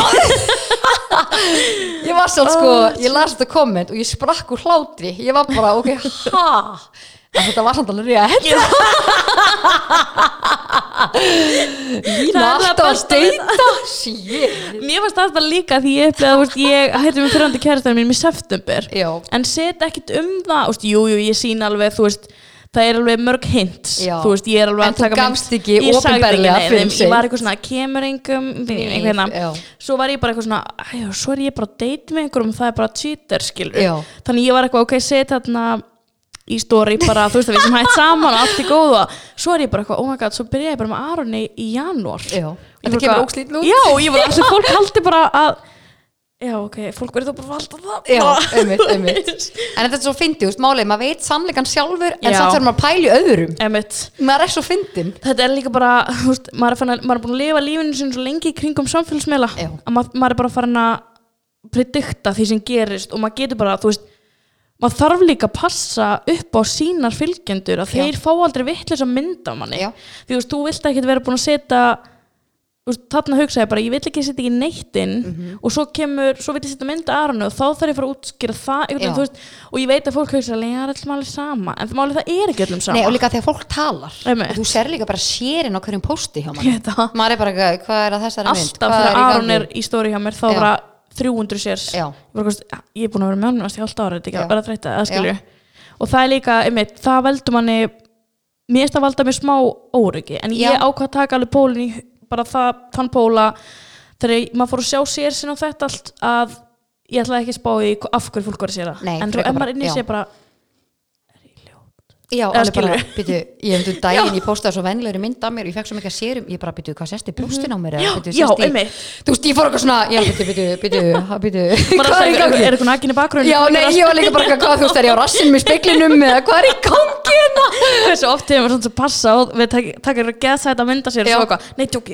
ég var svo sko, ég las þetta komment og ég sprakk úr hlátri. Ég var bara, ok, ha en þetta var samt alveg rétt Lína Það er alltaf að besta við steita Shit mér varst það líka því ég upplega, þú veist, ég hætti með fyrrandi kærastar mínum í september Já. en set ekkit um það, þú veist, jú, jú, ég sín alveg, þú veist það er alveg mörg hints, Já. þú veist, ég er alveg En að þú taka gafst ekki Ég sagði opinberlega nei, fyrir nei, seint. ég var eitthvað svona, kemur engum einhverna, Já. svo var ég bara eitthvað svona æjá, svo er ég bara að date með einhverjum það er bara cheater, skilur Já. þannig ég var eitthvað, ok, set þarna í story bara, þú veist að við sem hætt saman og allt í góða, svo er ég bara eitthvað oh my god, svo byrja ég bara með Aroni í janúar. Þetta kemur óslítið út. Já, ég var þess að fólk haldi bara að Já, ok, fólk verður þá bara valda það. Já, einmitt, einmitt. En þetta er svo fyndið, þú veist, málið, maður veit sannleikan sjálfur en Já. samt verður maður að pæli öðrum. Einmitt. Maður er svo fyndin Þetta er líka bara, þú veist, maður er, er búin að lifa lífinu sinni svo lengi í kringum samfélagsmiðla að maður, maður er bara farin að predikta því sem gerist og maður getur bara, þú veist maður þarf líka að passa upp á sínar fylgjendur að Já. þeir fá aldrei vittlis að mynda manni Já. því þú veist, þú vilt ekki vera búin að setja þarna hugsa ég bara, ég vil ekki setja ekki neitt inn Mhm. og svo kemur, svo vil ég setja mynda Aronu og þá þarf ég að fara að útskýra það þú veist, og ég veit að fólk hugsa að það er allum alveg sama, en það málið það er ekki öllum sama Nei, og líka þegar fólk talar Einmitt. og þú ser líka bara sérin á hverjum pósti hjá það. Maður er bara, eitthvað, hvað er að þessari mynd? alltaf þegar Aron er í stóri hjá mér þá bara 300 sérs ég, er búin að vera með honum næstu hálft ára þetta er ekki að vera þreytta og það er líka, einmitt, það veldur manni mér finnst það valda mér smá óryggi en ég ákvað að taka alveg pólinn í bara það, þann póla þegar maður fór að sjá sér sinna og þetta allt að ég ætlaði ekki að spá í af hverju fólk var að sér það. En bara- maður inn í sér bara Já, alveg bara, byrju, ég hefndi daginn, ég postaði svo venlegri mynd af mér og ég fekk svo mikið sérum, ég bara, byrju, hvað sést í brústin á mér? Já, bíddu, já, einmitt. Þú veist, ég fór eitthvað svona, já, byrju, byrju, byrju, byrju, hvað að er í gangi? er eitthvað nakin í bakgrunni Já, nei, ég var líka bara, hvað, þú veist, er ég á rassinum í speklinum eða hvað er í gangi hérna? hversu oft hefur maður svona að passa og við tak- taka að geða þetta að mynda sér og Já. svo eitthvað, nei, tjóki,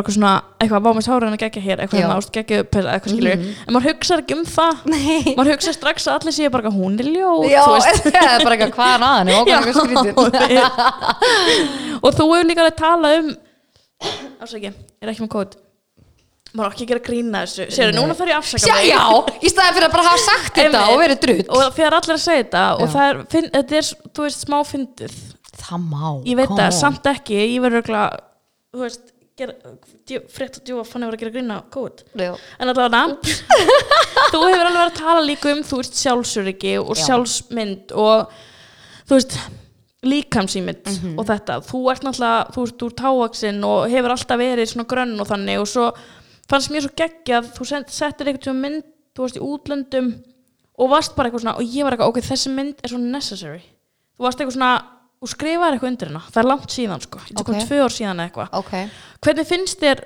að fyrir bara, eitthvað, að fyrir, ég svona, eitthvað, vá með sára hann að gegja hér eitthvað Já. hérna, ást, geggja upp, eitthvað skilur en maður hugsa ekki um það. Nei. maður hugsa strax að allir séu bara, hún er ljót Já, þú veist. bara eitthvað, hvað er að henni, og hvað er eitthvað skrítið? og þú hefur líka alveg talað um ásaki, er ekki með kód maður ekki að gera grína þessu. Sér, núna þarf ég að afsaka mig já, í staðin fyrir að bara hafa sagt þetta og verið drull. og þegar allir að segja þetta og það er, finn, þetta er, þú veist, smá fyndið. Það má, ég veit það, samt ekki ég verður örugglega, þú veist frétt og djúfa fann að vera að gera grína Já. en allavega þú hefur alveg verið að tala líka um þú veist sjálfsöryggi og Já. sjálfsmynd og þú veist líkamsýmynd Mhm. og þetta þú ert náttúrulega, þú veist, úr távaksinn og hefur alltaf verið svona grönn og þannig og svo fannst mér svo geggjað þú sent- settir eitthvað mynd, þú varst í útlöndum og varst bara eitthvað svona og ég var eitthvað, ok, þessi mynd er svo necessary þú varst eitthvað svona og skrifaði eitthvað undir hérna, það er langt síðan sko, þetta Ok. kom tvö ár síðan eitthvað Ok, hvernig finnst þér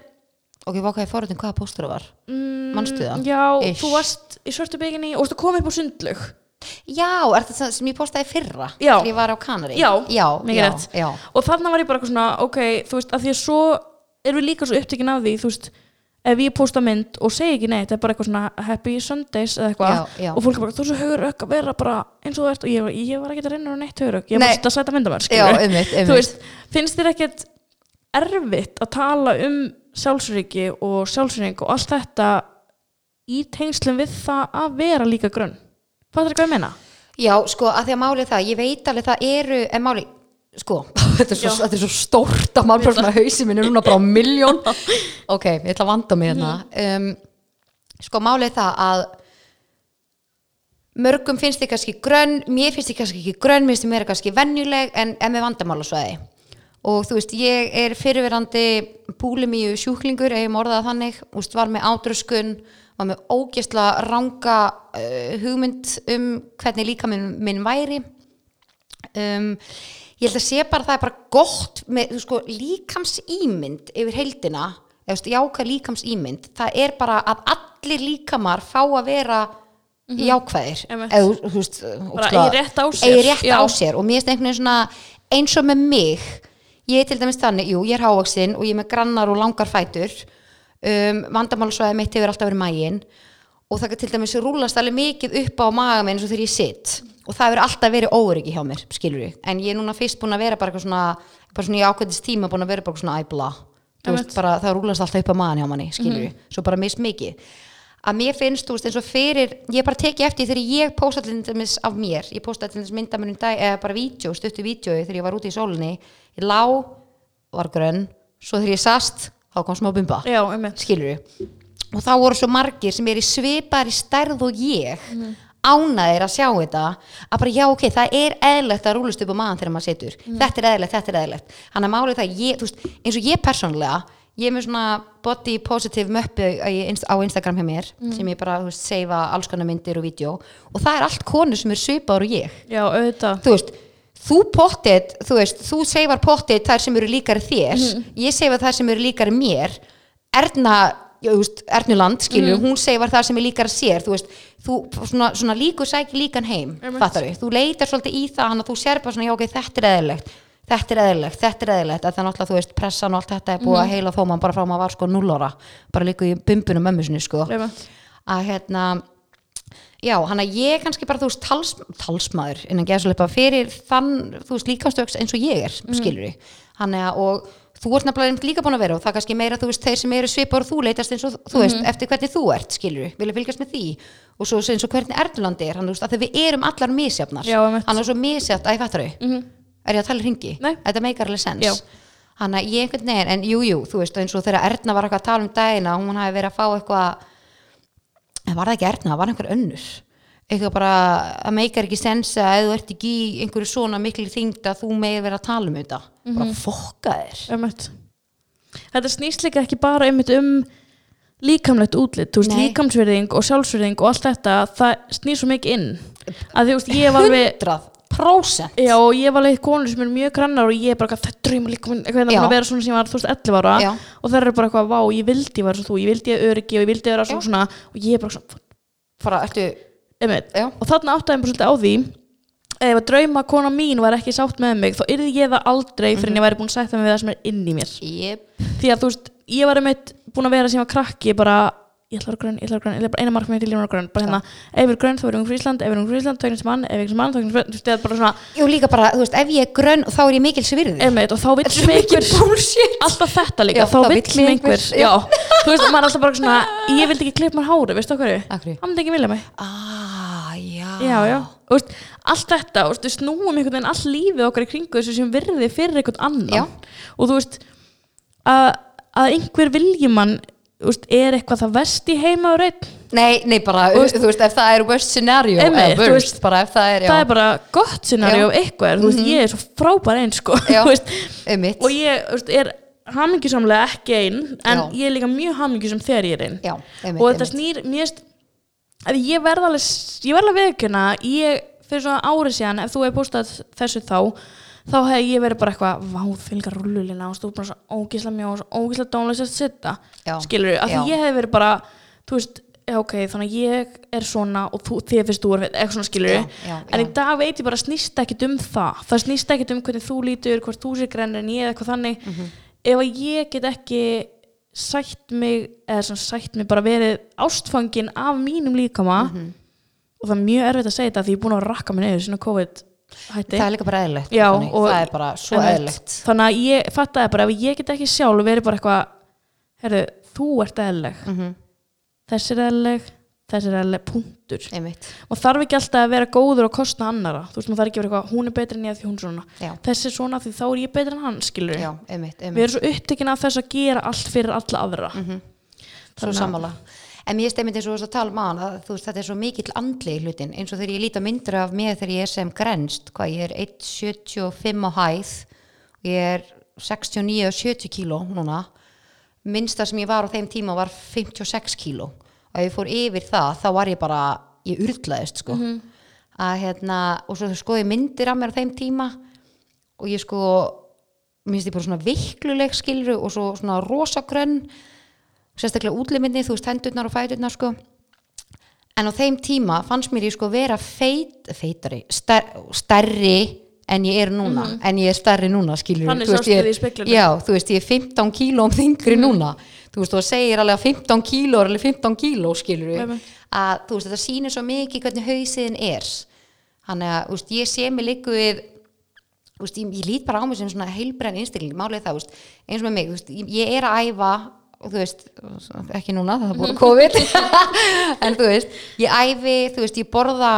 ok, hvað er fórhundin, hvaða póstur það var? mm, Manstu það? Já, Ish. þú varst í svörtu bygginni og að koma upp á sundlug Já, er þetta sem ég postaði í fyrra? Já. Þegar ég var á Kanari? Já, já, já, já. og þarna var ég bara eitthvað svona, ok, þú veist, að því að svo erum við líka svo upptekinn af því, þú veist ef ég posta mynd og segi ekki neitt það er bara eitthvað svona happy Sundays eða eitthvað og fólk er bara, þú er svo hugur að vera bara eins og þú ert. Og ég, ég var ekki að reyna á neitt hugur ég var bara að setja myndamær, þú veist, finnst þér ekkert erfitt að tala um sjálfsöryggi og sjálfsörygg og allt þetta í tengslum við það að vera líka Fattar hvað ég meina? Já, sko, að því að máli það, ég veit alveg það eru, en máli, sko, þetta er svo, þetta er svo stórt að maður bara svona hausi minn er núna bara á miljón. Ok, ég ætla að vanda mig hérna. Um, sko, málið það að mörgum finnst þið kannski grönn, mér finnst þið kannski ekki grönn, mér finnst þið meira kannski venjuleg en, með vandamálasvæði. Og þú veist, ég er fyrirverandi búlimíu sjúklingur ef ég morðaði þannig, úst, var með ádröskun var með ógjastla ranga uh, hugmynd um hvernig líka minn, minn væri um, ég held að sé bara að það er bara gott með sko, líkamsýmynd yfir heildina eða jákvæð líkamsýmynd það er bara að allir líkamar fá að vera jákvæðir. Einmitt. eða þú- veist ógeðslega- eigi rétt á sér. rétt á sér. Og mér finnst einhvern veginn svona eins og með mig ég er til dæmis þannig, jú, ég er hávaxin og ég er með grannar og langar fætur. Um, vandamálasvæði mitt hefur alltaf verið mægin og það til dæmis rúlast alveg mikið upp á maga minn eins og þegar ég sitt og það hefur alltaf verið óryggi hjá mér, skilur ég en ég er núna fyrst búin að vera bara eitthvað svona bara svona í ákveðis tíma búin að vera bara svona æbla þú veist, bara það rúlast alltaf upp á magan hjá manni, skilur ég svo bara mist mikið. Að mér finnst, þú veist, eins og fyrir ég bara teki eftir þegar ég posta til dæmis af mér, ég posta til dæmis mynda mér um dag eða bara vídeo, stuttu vídeo þegar ég var úti í sólinni, ég lá var grönn, svo þegar ég sast þá kom smá bumba, Já, skilur og þá voru svo margir sem er í svipar í stærð og ég ánæðir að sjá þetta að bara já ok, það er eðlegt að rúlast upp á maðan þegar maður setur, þetta er eðlegt, þetta er eðlegt hann er málið það, ég, þú veist, eins og ég persónlega ég er með svona body positive möppu á Inst- á Instagram hjá mér sem ég bara, þú veist, seifa alls konar myndir og vídeo. Og það er allt konur sem er svipaður og ég. Já, auðvitað. þú veist, þú pottit þú veist, þú seifar pottit þær sem eru líkari þér, ég seifa þær sem eru líkari mér. Erna já, þú veist, Ernuland, skilju, hún seifar þær sem er líkari sér, þú veist þú, svona, svona líku sæki líkan heim fattar við, þú leitar svolítið í það hann að þú sér bara svona, já ok, þetta er eðlilegt þetta er eðlilegt, þetta er eðlilegt að það er náttúrulega, þú veist, pressan og allt þetta er búið að heila þó mann bara frá maður var sko 0 ára bara líku í bumbunum mömmu sinni sko. Einmitt. að hérna já, hann að ég kannski bara, þú veist, tals, talsmaður innan geðsleipa fyrir þann, þú veist, líkamstöks eins og ég er, mm. skilur við hann að, og þú ert nefnilega líka búin að vera og það er kannski meira, þú veist, þeir sem eru svipar og þú leitast eins og, þú veist, eftir hvernig þú ert, skilur vilja fylgjast með því. Og svo eins og hvernig Erlandi er, hann, veist, við erum allar misjafnar, hann er svo misjaft, að ég fattar þau, er ég að tala hringi? Nei. Þetta meikar alveg sens hann að ég einhvern veginn, en jú, jú, þú veist, eins og þegar Erna var að tala um dagina, hún hafi verið að fá eitthvað en var það ekki það var einhver önnur eitthvað bara að meikar ekki sensa að þú ert ekki í einhverju svona miklu þyngd að þú megir vera að tala um þetta. Bara fokka þér. Einmitt. Þetta snýst líka ekki bara einmitt um líkamlegt útlit, þú veist, Nei. líkamsverðing og sjálfsverðing og allt þetta, það snýr svo mikið inn. Að þú veist, ég var alveg 100% Já, og ég var alveg konur sem er mjög grannar og ég er bara það drauma líka minn, eitthvað að vera svona sem ég var, þú veist, 11 ára. Já. og það er bara eitthvað, vá, ég vildi vera svo þú, ég vildi öryggi og ég vildi vera Já. svona. Svona og ég er bara svona, fara, ertu, og þarna áttaði ég bara svolítið á því ef að drauma kona mín var ekki sátt með mig þá yrði ég það aldrei fyrir en ég væri búin að sætta mig við það sem er inn í mér. Yep. því að þú veist, ég var einmitt búin að vera sem var krakki bara, ég ætla að vera grönn, ég ætla að vera grönn ég ætla bara eina markmið til ég var grönn, bara hérna ef ég er grönn þá er ég um Frísland, ef ég er um Frísland þá er ég sem mann, ef ég er sem mann þá er ég sem þú veist, það er bara svona Jú, líka bara, þú veist, ef ég er grönn þá er ég mikil svirði einmitt, og þá vill mig einhver alltaf þetta líka, Já, þá vill mig einhver já, þú veist, maður er alltaf bara svona ég vildi ekki klippa mér hári, veistu okkur? Hann myndi ekki vilja mig. Ah, já. Já, já, og veist, allt þetta og veist, snúum einhvern veginn all lífið okkar í kringu þessu sem virði fyrir einhvern annan. Og þú veist að, að einhver viljumann veist, er eitthvað það vest í heima og reynd Nei, nei, bara, veist- þú veist, ef það er worst scenario Einmitt, eða worst, veist, bara ef það er, já það er bara gott scenario Já. Mhm. eitthvað er, þú veist, ég er svo frábær einn sko, og ég er hamingjusamlega ekki einn en Já. ég er líka mjög hamingjusam þegar ég er einn og þetta einmitt. snýr mér veist, að ég verð alveg ég verð alveg viðkjöna ég fyrir svona árið síðan ef þú hefur postað þessu þá þá hef ég verið bara eitthvað vá fylgar rullulina og stú bara svo ógísla mjó og svo ógísla dónlega að sitta skilur af því ég hef verið bara þú veist, já, ok, þannig að ég er svona og þú, þið finnst þú er eitthvað svona skilur Já, já, en í dag veit ég bara snýst ekkit um það. Það snýst ekkit um hvernig þú lítur hvort þú sér grennir en ég eða eitthvað þannig. Mhm. ef að ég get ekki sætt mig eða svona sætt mig bara verið ástfangin af mínum líkama Mhm. og það er mjög erfitt að segja þetta því ég er búin að rakka mig niður svona COVID hætti. Það er líka bara eðlilegt Já, þannig, og- Það er bara svo eðlilegt. Þannig að ég fattaði bara ef ég get ekki sjálf verið bara eitthvað herru, þú ert eðleg Mhm. þessi er eðleg þessi er eðleg, punktur. Einmitt, og þarf ekki alltaf að vera góður og kosta annara. Þú veist, maður þarf ekki að vera eitthvað, hún er betri en ég því hún svona. Já, þessi er svona því þá er ég betri en hann skilur já, einmitt, við einmitt. erum svo upptekinn af þess að gera allt fyrir alla aðra. Svo Þannig að- sammála En og þú veist að tala um án að þú veist þetta er svo mikill andli í hlutin eins og þegar ég líta myndir af mér þegar ég er sem grenst hvað ég er 1,75 á hæð ég er 69 og 70 kíló núna. Minnsta sem ég var á þeim tíma var 56 kíló. Og ef ég fór yfir það þá var ég bara, ég urlaðist sko. Að hérna, og svo skoði ég myndir af mér á þeim tíma og ég sko minnst ég bara svona vikluleg skilru og svo svona rosagrönn sérstaklega útliminni, þú veist hendurnar og fæturnar sko. En á þeim tíma fannst mér ég sko vera feit, feitari, star, stærri en ég er núna, en ég er stærri núna skilur Þannig þú veist, ég, speglinum. já, þú veist, ég er 15 kílóm þingri núna, þú veist, þú segir alveg að 15 kíló er alveg 15 kíló skilur Einmitt. að þú veist, þetta sýnir svo mikið hvernig hausiðin er. Þannig að, þú veist, ég sé mig líku við þú veist, ég, ég lít bara á mig sem svona heilbrenn einstakling, málið það, þú veist, eins og með mig, þú veist, ég er að æfa og þú veist, ekki núna, það er búin COVID. En þú veist, ég æfi, þú veist, ég borða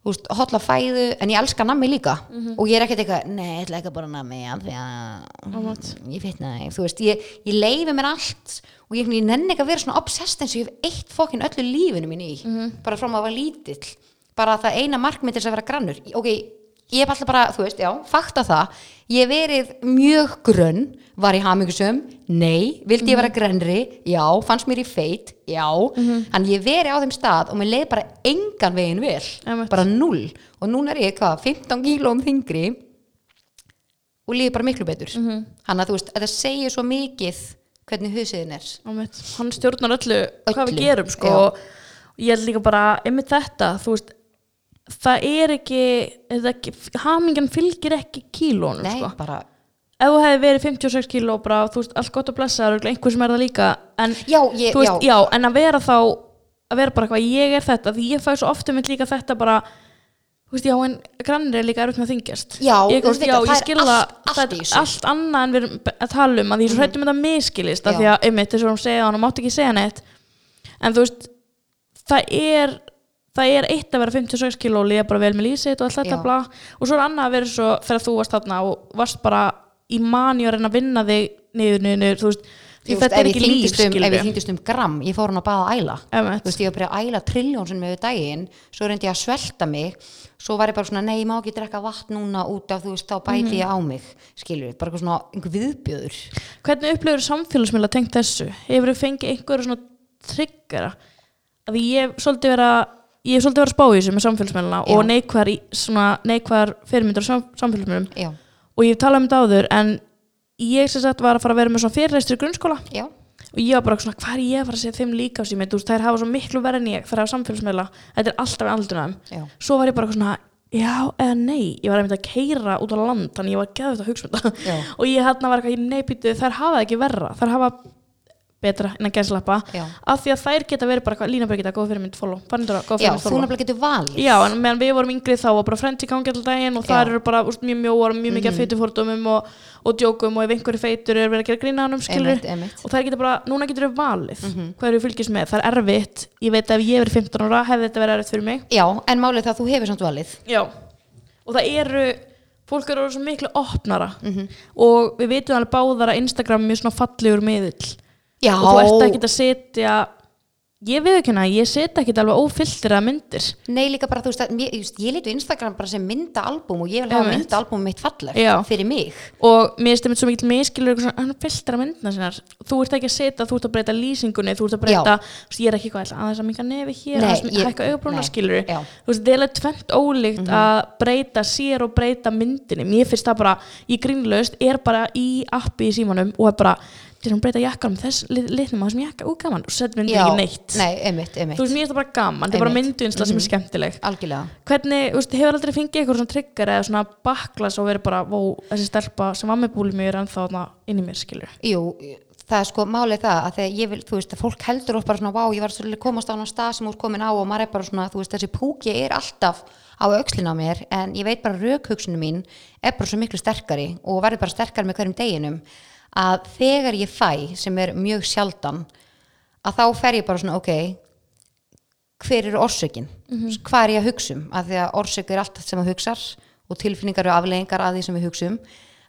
þú veist, hotla fæðu, en ég elska nammi líka. Og ég er ekkert eitthvað, nei, ég ætla ekki að borða nammi af því að ég veit næ, þú veist, ég, ég leifi mér allt. Og ég, ég nenni ekki að vera svona obsessed eins og ég hef eitt fokkin öllu lífinu mín í. Bara frá maður var lítill. Bara það eina þess að vera grannur. Ok, ég hef alltaf bara, þú veist, já, fakta það ég verið mjög grönn var í hamingusum, nei. Vildi ég vera grennri, já, fannst mér í feit? Já, en ég verið á þeim stað og mér leið bara engan veginn vel. Einmitt. bara null og núna er ég hvað, 15 kílóum þingri og líður bara miklu betur. Mhm. þannig að þú veist, þetta segir svo mikið hvernig husiðin er. Ámætt. hann stjórnar öllu, hvað Öllu, við gerum sko. og ég held líka bara einmitt þetta, þú veist það er ekki, þetta ekki hamingjan fylgir ekki kílónum nei, sko. bara, ef þú hefði verið 56 kíló bara, þú veist, allt gott að blessa er einhver sem er það líka en, já, ég, veist, já, já. en að vera þá að vera bara hvað, ég er þetta því ég fæ svo ofta mynd líka þetta bara þú veist, já, en grannir er líka erfitt með að þingjast Já, ég, veist, já, það er allt- allt í þessu. allt annað en við erum að tala um að því svo hrættum þetta miskilist af því að, einmitt, þess að hún segja hann og mátti ekki segja neitt en þú veist, það er það er eitt að vera 56 kíló og líða bara vel með lísitt og allt þetta bla og svo er annað að vera svo þegar þú varst þarna og varst bara í mani að reyna að vinna þig niður, niður, þú veist, veist, þetta er ekki líf, um, ef ég þyngdist um gram ég fór hann að baða að æla Einmitt. þú veist, ég var bara að æla trilljón sem með daginn svo reyndi ég að svelta mig svo var ég bara svona, nei, ég má ekki drekka vatn núna út af, þú veist, þá bæti ég á mig skilur, bara eitthvað svona, einhver viðbjöður Hvernig upplifur samfélagsmiðla tengt þessu? Hefur þið fengið einhverju svona triggera? Að ég svolítið vera ég hef svolítið vera að spá í þessu með samfélagsmiðluna Já. og neikvar, svona, neikvar fyrirmyndur á sam, samfélagsmiðlum. Já, og ég hef talað um þetta áður en ég sem sagt var að fara að vera með svona fyrirreistur í grunnskóla. Já, og ég var bara svona, hvað er ég að fara að segja þeim líka á sími, þú veist, þær hafa svo miklu verið en ég þær hafa samfélagsmiðla, þetta er alltaf já. Svo var ég bara svona, já eða nei? Ég var einmitt að keira út á land þannig ég var geðvægt að hugsa um þetta. Og ég hérna var eitthvað, nei býtu, þær hafa það ekki verra. Þær hafa betra en að gæslappa Já. af því að þær geta verið bara eitthvað, Lína Birgitta, góð fyrir mynd follow, Farnindra, góð já, fyrir mynd þú follow nefnilega getur valið Já, en meðan við vorum yngri þá var bara frend í gangi alltaf daginn og Já. þar eru bara úst, mjög mjóar mjög mikið mm. feitufordumum og, og djókum og ef einhverju feitur er verið að gera grína hannum skilur Einmitt, einmitt. og þær getur bara, núna getur við valið mm. -hmm. hvað eru fylgist með, það er erfitt ég veit að ef ég verið 15 ára hefði þetta verið erfitt fyrir mig já, en málið það Já, það fólk eru svo miklu opnara Mhm. og við veitum alveg báðar að Instagram er mjög svona fallegur miðill já, og þú ert ekkert að setja ég veit ekki hana, ég setja ekkert alveg ófylltiraða myndir. Nei líka bara, þú veist, að, mér, just, ég lítu Instagram bara sem myndaalbum og ég vil hafa myndaalbum mitt falleg Já. fyrir mig. Og mér það svo mikil svona, hann fylltir að myndina sinnar þú ert ekki að setja, þú ert að breyta lýsingunni þú ert að breyta, þú veist, ég er ekki eitthvað ætla, aðeins að minga nefi hér, aðeins ég- að hækka augabrúna nei, skilur já. þú veist, það er tvent ólíkt að breyta sér og breyta myndinni. Mér finnst það bara, ég grínlaust er bara í appi í símanum og er bara til að breyta jakkanum þess lit- litnum á þessum jakka, ú gaman, og setja myndin já, ekki neitt. Nei, einmitt, einmitt. Þú veist, mér finnst það bara gaman, þetta er bara mynduinsla sem er skemmtileg. Algjörlega. Hvernig, þú veist, hefur aldrei fengið eitthvað svona trigger eða svona baklas og verið bara, vó, þessi stelpa sem var með búli mér en þá inn í mér, skilur Jú, það er sko málið það að þegar ég vil, þú veist, fólk heldur oft bara svona, vá, ég var svolítið komast á náttúrulega stað sem ert komin á og maður er bara svona, þú veist, þessi púki er alltaf á aukslinn á mér en ég veit bara raukhugsunum mín er bara svo miklu sterkari og verður bara sterkari með hverjum deginum að þegar ég fæ, sem er mjög sjaldan, að þá fer ég bara svona, ok, hver eru orsökin? Hvað er ég að hugsa um? Að því að orsök er allt sem þú hugsar og tilfinningar og afleggingar að því sem við hugsa um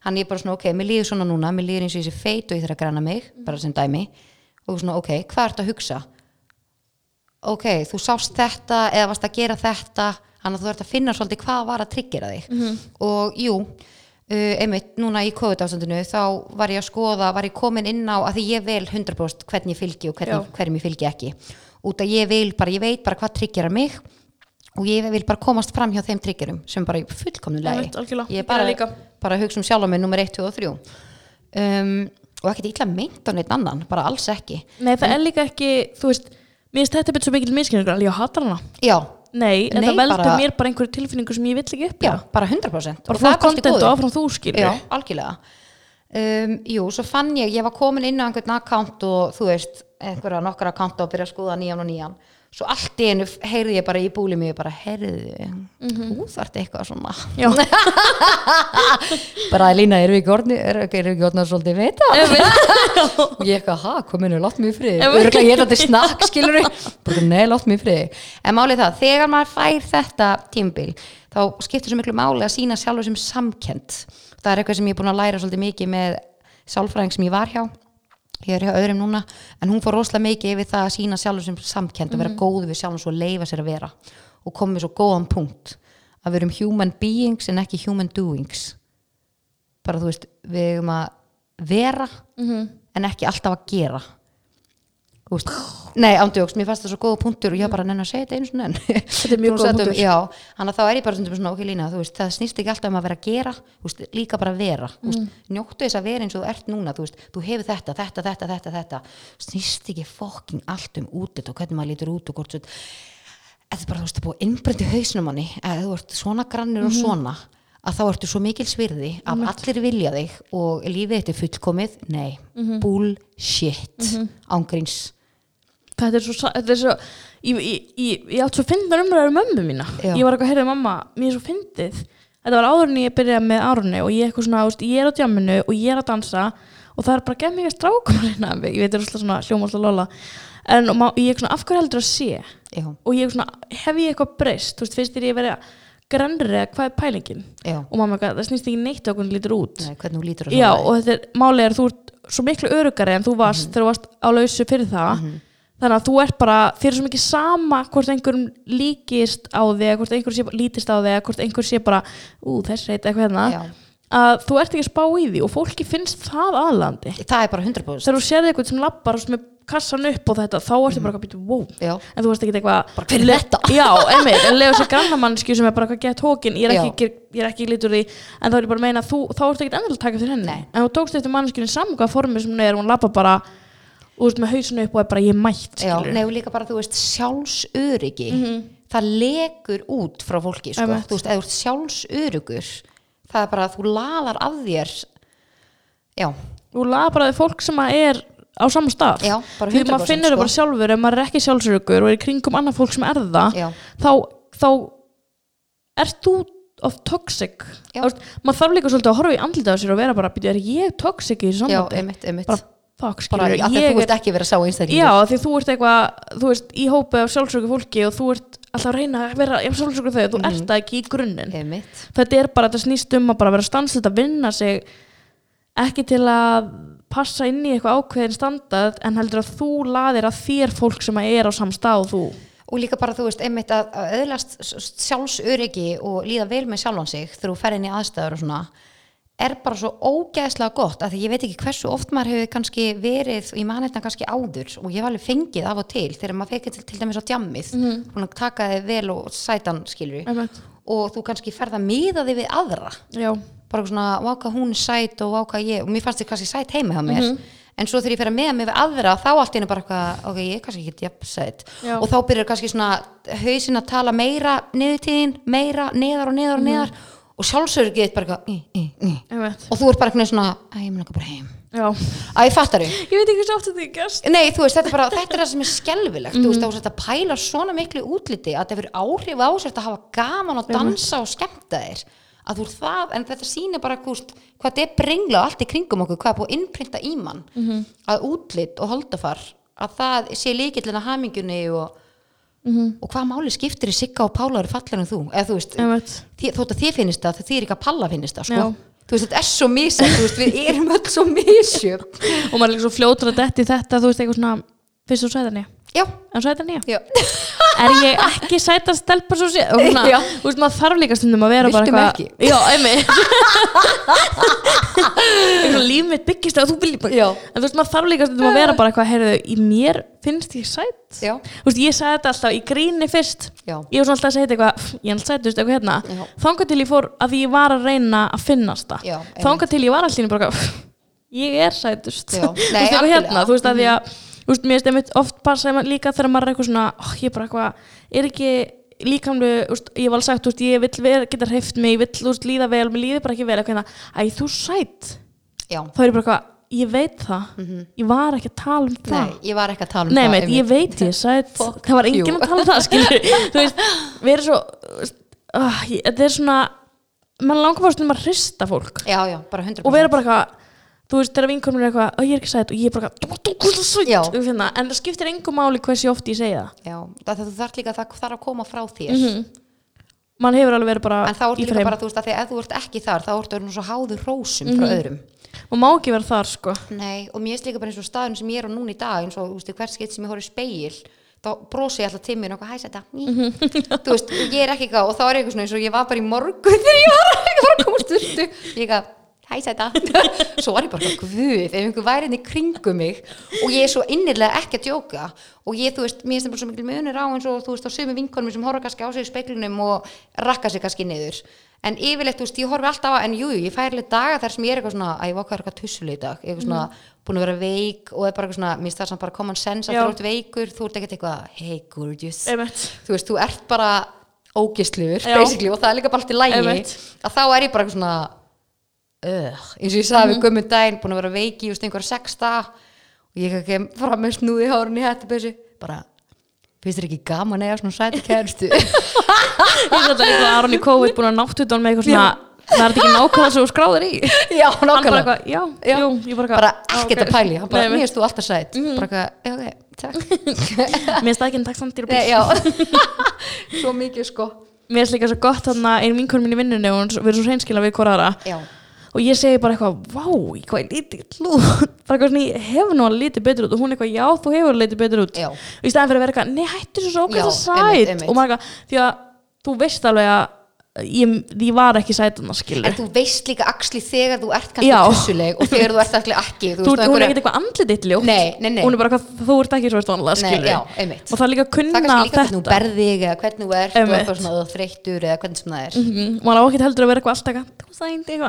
hann er bara svona, ok, mér líður svona núna mér líður eins og ég sé feit og ég þarf að græna mig bara sem dæmi. Og svona, ok, hvað ertu að hugsa? Ok, þú sást þetta eða varst að gera þetta þannig að þú ert að finna svolítið hvað var að tryggjera þig. Og jú uh, einmitt núna í COVID-ástandinu þá var ég að skoða, var ég komin inn á að því ég vel 100% hvernig ég fylgi og hvernig, hverjum ég fylgi ekki. Út að ég vil bara, ég veit bara hvað tryggjar mig og ég vil bara komast fram hjá þeim tryggjarum sem bara Einmitt, algjörlega. ég Ég bara, líka. bara hugsa um sjálf á mig nummer 1, 2 og 3 um, og ekkert illa meint á neitt annan, bara alls ekki. Nei, það er líka ekki, þú veist Mér finnst þetta betur svo mikil miskilningur Alveg ég hatar hana. Já, Nei, en Nei, það veldur bara- mér bara einhverju tilfinningu sem ég vill ekki upp já, bara 100% Bara Og það er bara allt í kontent góðu. og áfram þú skilur. Já, algjörlega. Um, Jú, svo fann ég, ég var komin inn á einhvern account og þú veist einhverja nokkra account og byrja að skoða nýjan og nýjan svo allt í einu heyrði ég bara í búli mig bara, heyrðu, þú þarft eitthvað svona. Bara Lína, erum við ekki orðni erum við ekki orðni svolítið veita og ég eitthvað, ha, kominu, látt í frið Örgulega, ég er þetta snakk, skilur bara, nei, látt í frið en málið það, þegar maður fær þetta tímbil, þá skiptir svo miklu máli að sína sjálfur sem samkend það er eitthvað sem ég er búin að læra svolítið mikið með sálfræðing sem ég var hjá ég er hjá öðrum núna, en hún fór rosalega mikið yfir það að sína sjálfur sem samkend og vera góð við sjálfur svo leifa sér að vera. Og koma með svo góðan punkt að við erum human beings en ekki human doings. Bara þú veist, við erum að vera en ekki alltaf að gera Veist, nei, ándjóks, mér fannst það svo góða punktur og ég bara að nenni að segja þetta einu svona enn. Þetta er mjög um- punktur. Já, hann að þá er ég bara svona, ok Lína, þú veist, það snýst ekki alltaf um að vera að gera veist, líka bara að vera veist, njóttu þess að vera eins og þú ert núna þú veist, þú hefur þetta, þetta, þetta, þetta, þetta. Snýst ekki fokking allt um útlit og hvernig maður lítur út og hvort þetta er bara, þú veist, það er búið innbrönd í hausnum manni að þú ert svona grannur og svona að þá ertu svo mikil svirði að allir vilja þig og lífið þetta er fullkomið. Nei, bullshit. Ángríns þetta er svo, þetta er svo Ég, ég, ég, ég átt svo fyndnar umræður um mömmu mína. Já. Ég var eitthvað að heyrða mamma, mér er svo fyndið. Þetta var áður en ég byrjaði með Árunni og ég eitthvað svona, þú veist, ég er á djamminu og ég er að dansa og það er bara gef mig að strákum að mig, ég veit það er svona hljómaslega lola en og má, ég er svona, af hverju heldur að sé? Já, og ég er svona, hef ég eitthvað breyst? Þú veist, finnst þér ég verið grannri eða hvað er pælingin? Já, og mamma, eitthvað, það snýst ekki neitt á hvernig lítur út. Nei, hvernig þú lítur á Já, þig. og þetta er, málið er þú ert svo miklu örugari en þú varst Mhm. þegar þú varst á lausu fyrir það þannig að þú ert bara, þér er svo mikið sama hvort einhverjum líkist á þig hvort einhver sé, lítist á þig hvort einhver sé bara, ú, þess reyt eitthvað hérna Já. að þú ert ekki að spá í því og fólki finnst það aðlandi. Það er bara 100% þegar þú sérði eitthvað sem lappar og sem er kassan upp og þetta, þá ertu bara að býta, wow. Já, en þú varst ekki eitthvað Mhm. Bara, er þetta? já, einmitt, en lega sér grannamannskju sem er bara eitthvað gett hókin, ég er ekki, ég er ekki lítur því, en þá er ég bara að meina þú, þá ertu ekki endilega að taka fyrir henni, en þú tókst eftir mannskjunni hvað formi sem hún er, hún lappa bara út með hausinu upp og er bara ég er mætt já, og líka bara, þú veist, sjálfsöryggi það legur út frá fólki, sko, Einmitt. þú veist, eða þú ert sjálfsörygur það er bara að þú laðar að þér já, þú laða bara þig fólk sem að er á saman stað. Já, því maður 100% finnur það sko. bara sjálfur ef maður er ekki sjálfsörugur og er kringum annað fólk sem er það já, þá, þá ert þú of toxic. Já. Þú veist, maður þarf líka svolítið að horfa í andlita á sér og vera bara, "Bíddu, er ég toxic í þessu já, sambandi? einmitt, einmitt. Bara fuck, bara skilur, að ég þú veist ekki verið að sá einstaklingur. Já, því þú ert eitthvað, þú veist, í hópi af sjálfsöku fólki og þú ert alltaf að reyna að vera sjálfsöku þau, þú Mhm. ert það ekki í grunninn. Einmitt, þetta er bara, þetta snýst um að bara vera stanslið að vinna sig ekki til að passa inn í eitthvað ákveðin standað en heldur að þú laðir að þér fólk sem er á samstað og þú. Og líka bara þú veist einmitt að, að öðlast sjálfsöryggi og líða vel með sjálfan sig þegar þú fer inn í aðstæður og svona er bara svo ógeðslega gott að því ég veit ekki hversu oft maður hefur kannski verið og ég man þetta kannski áður og ég hef alveg fengið af og til þegar maður fekk til, til dæmis á djammið mm -hmm. taka þið vel og sætan skilur Einmitt. og þú kannski ferð að miða þig við aðra. Já, bara svona váka hún sæt og váka ég og mér fannst þið kannski sæt heima hjá mér. En svo þegar ég fer að meða mig við aðra þá allt í einu bara eitthvað, ok, ég er kannski ekki jafn sæt. Já. og þá byrjar kannski svona hausin að tala meira niður tíðin, meira, neðar og neðar og neðar og sjálfsörgið er bara eitthvað og þú ert bara eitthvað svona, að ég mun ekki bara heim. Að ég fattar þau ég veit ekki sátt þetta er gæst Nei, þú veist, þetta er bara, þetta er það sem er skelfilegt. Þú veist, þá er þetta að pæla svona miklu útliti að þetta hefur áhrif á sér að hafa gaman að dansa og skemmta þér. Að þú ert það, en þetta sýnir bara veist, hvað þetta er brengla allt í kringum okkur hvað er búið að innprinta í mann. Að útlit og holdafar að það sé líkillin að hamingjunni og, og hvað máli skiptir í Sigga og Pála eru fallar en þú, eða þú veist einmitt. þi- þótt að þið finnist það, þið er ekki að Palla finnist það, sko. Þú veist, þetta er svo veist, við erum öll svo misjöfn. Og maður er líka svo fljótur að detti þetta þú veist eitthvað svona fyrst og sæðinni já, en sæta nýja. Já, er ég ekki sæta stelpa svo sé og svona, þú veist maður þarf líka stundum að vera Viltu bara mig ekki? já, einmitt. Líf mitt byggist að þú já, en þú veist maður þarf líka stundum að vera bara eitthvað heyrðu, í mér finnst ég sætt já, þú veist ég sagði þetta alltaf í gríni fyrst. Já, ég var svona alltaf að segja þetta eitthvað "Pff, ég er alltaf sættust eitthvað hérna. Já. þangað til ég fór að ég var að reyna að finnast það. Þangað til ég var alltaf bara eitthvað, "Pff, ég er sætust þú veist Nei, þú veist mér einmitt oft passa líka þegar maður er eitthvað svona oh, ég er bara eitthvað, er ekki líkamlu, ég var sagt, veist, ég vill vera, geta hreift mig, ég vill, þú veist, líða vel mér líður bara ekki vel, eitthvað hérna, æ, þú sætt já. Þá er ég bara eitthvað, ég veit það. Ég var ekki að tala um það. Nei, ég var ekki að tala um Nei, það meit, ég einmitt. veit ég sætt Það var enginn að tala um það, skilur Þú veist, við erum svo uh, ég, Þetta er svona mann langar bara stundum að hrista fólk. Já, já, bara 100% og vera bara eitthvað þú veist, þegar vinkonum er eitthvað, "Ó, ég er ekki sætt og ég er bara þú ert svo sætt Já. Þú finna, en það skiptir engum máli hversu oft ég segja það. Já, það, þú þarf líka það þarf að koma frá þér. Mann hefur alveg verið bara En þá ertu líka bara, þú veist, að því að þú ert ekki þar þá ertu orðinn svo háður rósum frá öðrum. Og má ekki vera þar, sko. Nei, og mér er líka bara eins og staðun sem ég er á núna í dag eins og, þú veist, hvert skipt sem ég horf í speil þá brosi ég alltaf til mér og eitthvað, hæ, þetta þú veist, ég er ekki eitthvað og þá er eitthvað svona eins og ég var bara í morgun þegar ég var að koma sturtu. Ég eitthvað, hæ, þetta svo var ég bara, guð, ef einhver væri inn í kringum mig og ég er svo innilega ekki að djóka og ég, þú veist, mér það bara svo mikil munur á eins og, þú veist, á sömu vinkonum sem horfa kannski á sig í speklunum og rakka sig kannski niður. En yfirleitt, þú veist, ég horfi alltaf að en jú, ég færi alveg daga þar sem ég er eitthvað svona að ég var eitthvað tussuleg í dag, eitthvað svona búin að vera veik og er bara eitthvað svona, mér finnst það samt bara common sense að þú ert veikur, þú ert ekkert eitthvað hey gorgeous, þú veist, þú ert bara ógisluður, Já. basically, og það er líka bara allt í lægi, að þá er ég bara eitthvað svona uh, eins og ég sagði við gömum daginn, búin að vera veiki, just einhverja sexta og ég kem fram með snúði hárun í hættubessu, bara finnst þér ekki gaman að eiga svona sæti kærustu? Ég er þetta líka Aron í COVID búin að náttu þetta með eitthvað svona það er ekki nákvæmlega svo skráður í. Já, nákvæmlega. já, Já. jú, ég bara bara ekkert ok. að pæli, hann bara, mér mér finnst þú alltaf sætt bara eitthvað, já, ok, takk. Finnst það ekki en takk samt bíl já, svo mikið sko. Mér finnst líka svo gott þarna einu vinkonum mín í vinnunni og við erum svo hreinskila við já, og ég segi bara eitthvað, vá, hvað ég lítið út bara eitthvað svona, ég hef nú alveg lítið betur út. Og hún eitthvað, já, þú hefur alveg lítið betur út. Og í staðan fyrir að vera eitthvað, nei, hættu svo svo okkar það einmitt, sæt. einmitt. og maður eitthvað, því að þú veist alveg að ég, ég var ekki sætuna, skilur en þú veist líka axli þegar þú ert kannski tussuleg og þegar þú ert allir ekki þú, á hún er einhverja- ekkert eitthvað andlið ditt ljótt. Nei, nei, nei. hún er bara eitthvað, þú ert ekki svo vanlega, já, einmitt. Og það er líka að það kunna er kannski líka hvernig þú þetta berði eða hvernig þú ert og eitthvað svona þú þreyttur eða hvernig sem það er. Mhm, maður á ekki heldur að vera eitthvað alltaf þú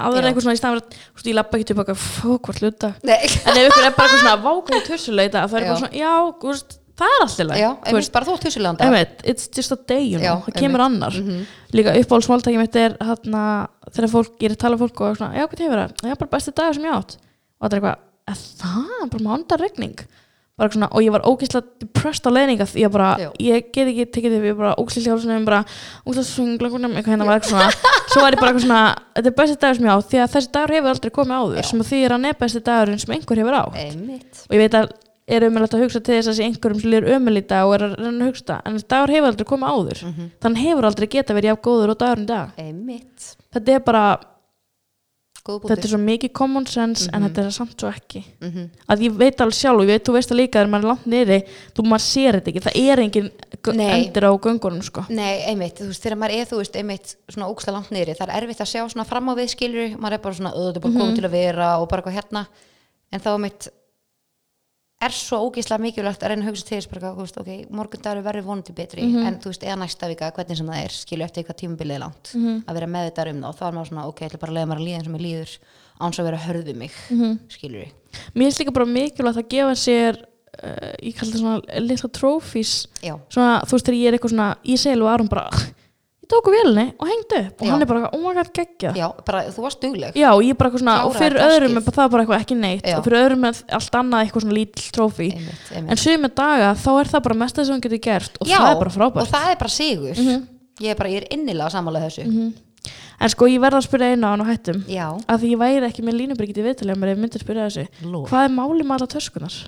að vera eitthvað svona í þú veist, ég lappa ekki eitthvað, fó, hvort hluta? Nei, en ef ykkur er bara eitthvað svona vákvæði tussuleita það er bara svona, já, þú veist, það er alltaf já, dag Einmitt, it's just a day, you know, Já, það kemur einmitt. Mhm. annar líka uppáhaldsmáltæki mitt er hérna, þegar fólk, ég er að tala fólk og er svona, já, hvað hefur það? Já, bara besti dagur sem ég átt. Og það er eitthvað, er það, bara regning bara svona, og ég var ógeðslega depressed á leininga því ég bara, Já. ég get ekki tekið því, ég bara ógeðslega hjálpsum bara, ógeðslega svinglangunum eitthvað hérna var eitthvað svona, svo var ég bara eitthvað svona þetta er besti dagur sem ég átt, því að þessi dagur hefur aldrei komið áður, sem að því er hann er besti dagurinn sem einhver hefur átt. Einmitt, og ég veit að er umjöld að hugsa til þess að sé einhverjum í dag og er að reyna að hugsa en þessi dagur hefur aldrei komið áður. Mhm. þannig hefur aldrei geta verið jafn góður og dagurinn í dag. Einmitt. Þetta er bara, góð þetta er svo mikið common sense en þetta er samt svo ekki. Mhm. að ég veit alveg sjálf, og ég veit, þú veist það líka þegar maður er langt niðri, þú maður sér þetta ekki. Það er engin endur á göngunum sko. Nei, einmitt, þú veist, þegar maður er, þú veist, einmitt svona ógsta langt niðri, það er erfitt að sjá svona fram á við skilur, maður er bara svona, auðvitað bara komið til að vera og bara eitthvað hérna. En þá einmitt er svo ógeðslega mikilvægt að reyna að hugsa til þess ok, morgundagur verður vonandi betri en þú veist, eða næsta vika, hvernig sem það er skilur eftir eitthvað tímabilið langt að vera meðvitaður um það og þá er maður svona, ok, ég ætla bara að leiða maður að líða eins og mér líður áns að vera að hörðu mig skilur mér finnst líka bara mikilvægt að gefa sér uh, ég kalli það svona litla trophies já, svona, þú veist þegar ég er eitthvað svona ég segi alveg Aron bara ég tók á vélinni og hengdi upp. Og Já. hann er bara, oh my god, geggja já, bara, þú varst dugleg. Já, ég er bara eitthvað svona, og Kláraði fyrir taskið. öðrum er bara það bara eitthvað ekki neitt. Já. og fyrir öðrum er allt annað eitthvað svona lítill trófi einmitt, en einmitt. sögum með daga, þá er það bara mest það sem hann getur gert og það er bara frábært. og það er bara sigur. Ég er bara, ég er innilega samanlega þessu. En sko, ég verða að spyrja einu á hann og hættum. Já, að því ég væri ekki með línubryggt í viðtalið mér ef ég myndi að spyrja þessu. Lord. Hvað er máli með alla töskunar?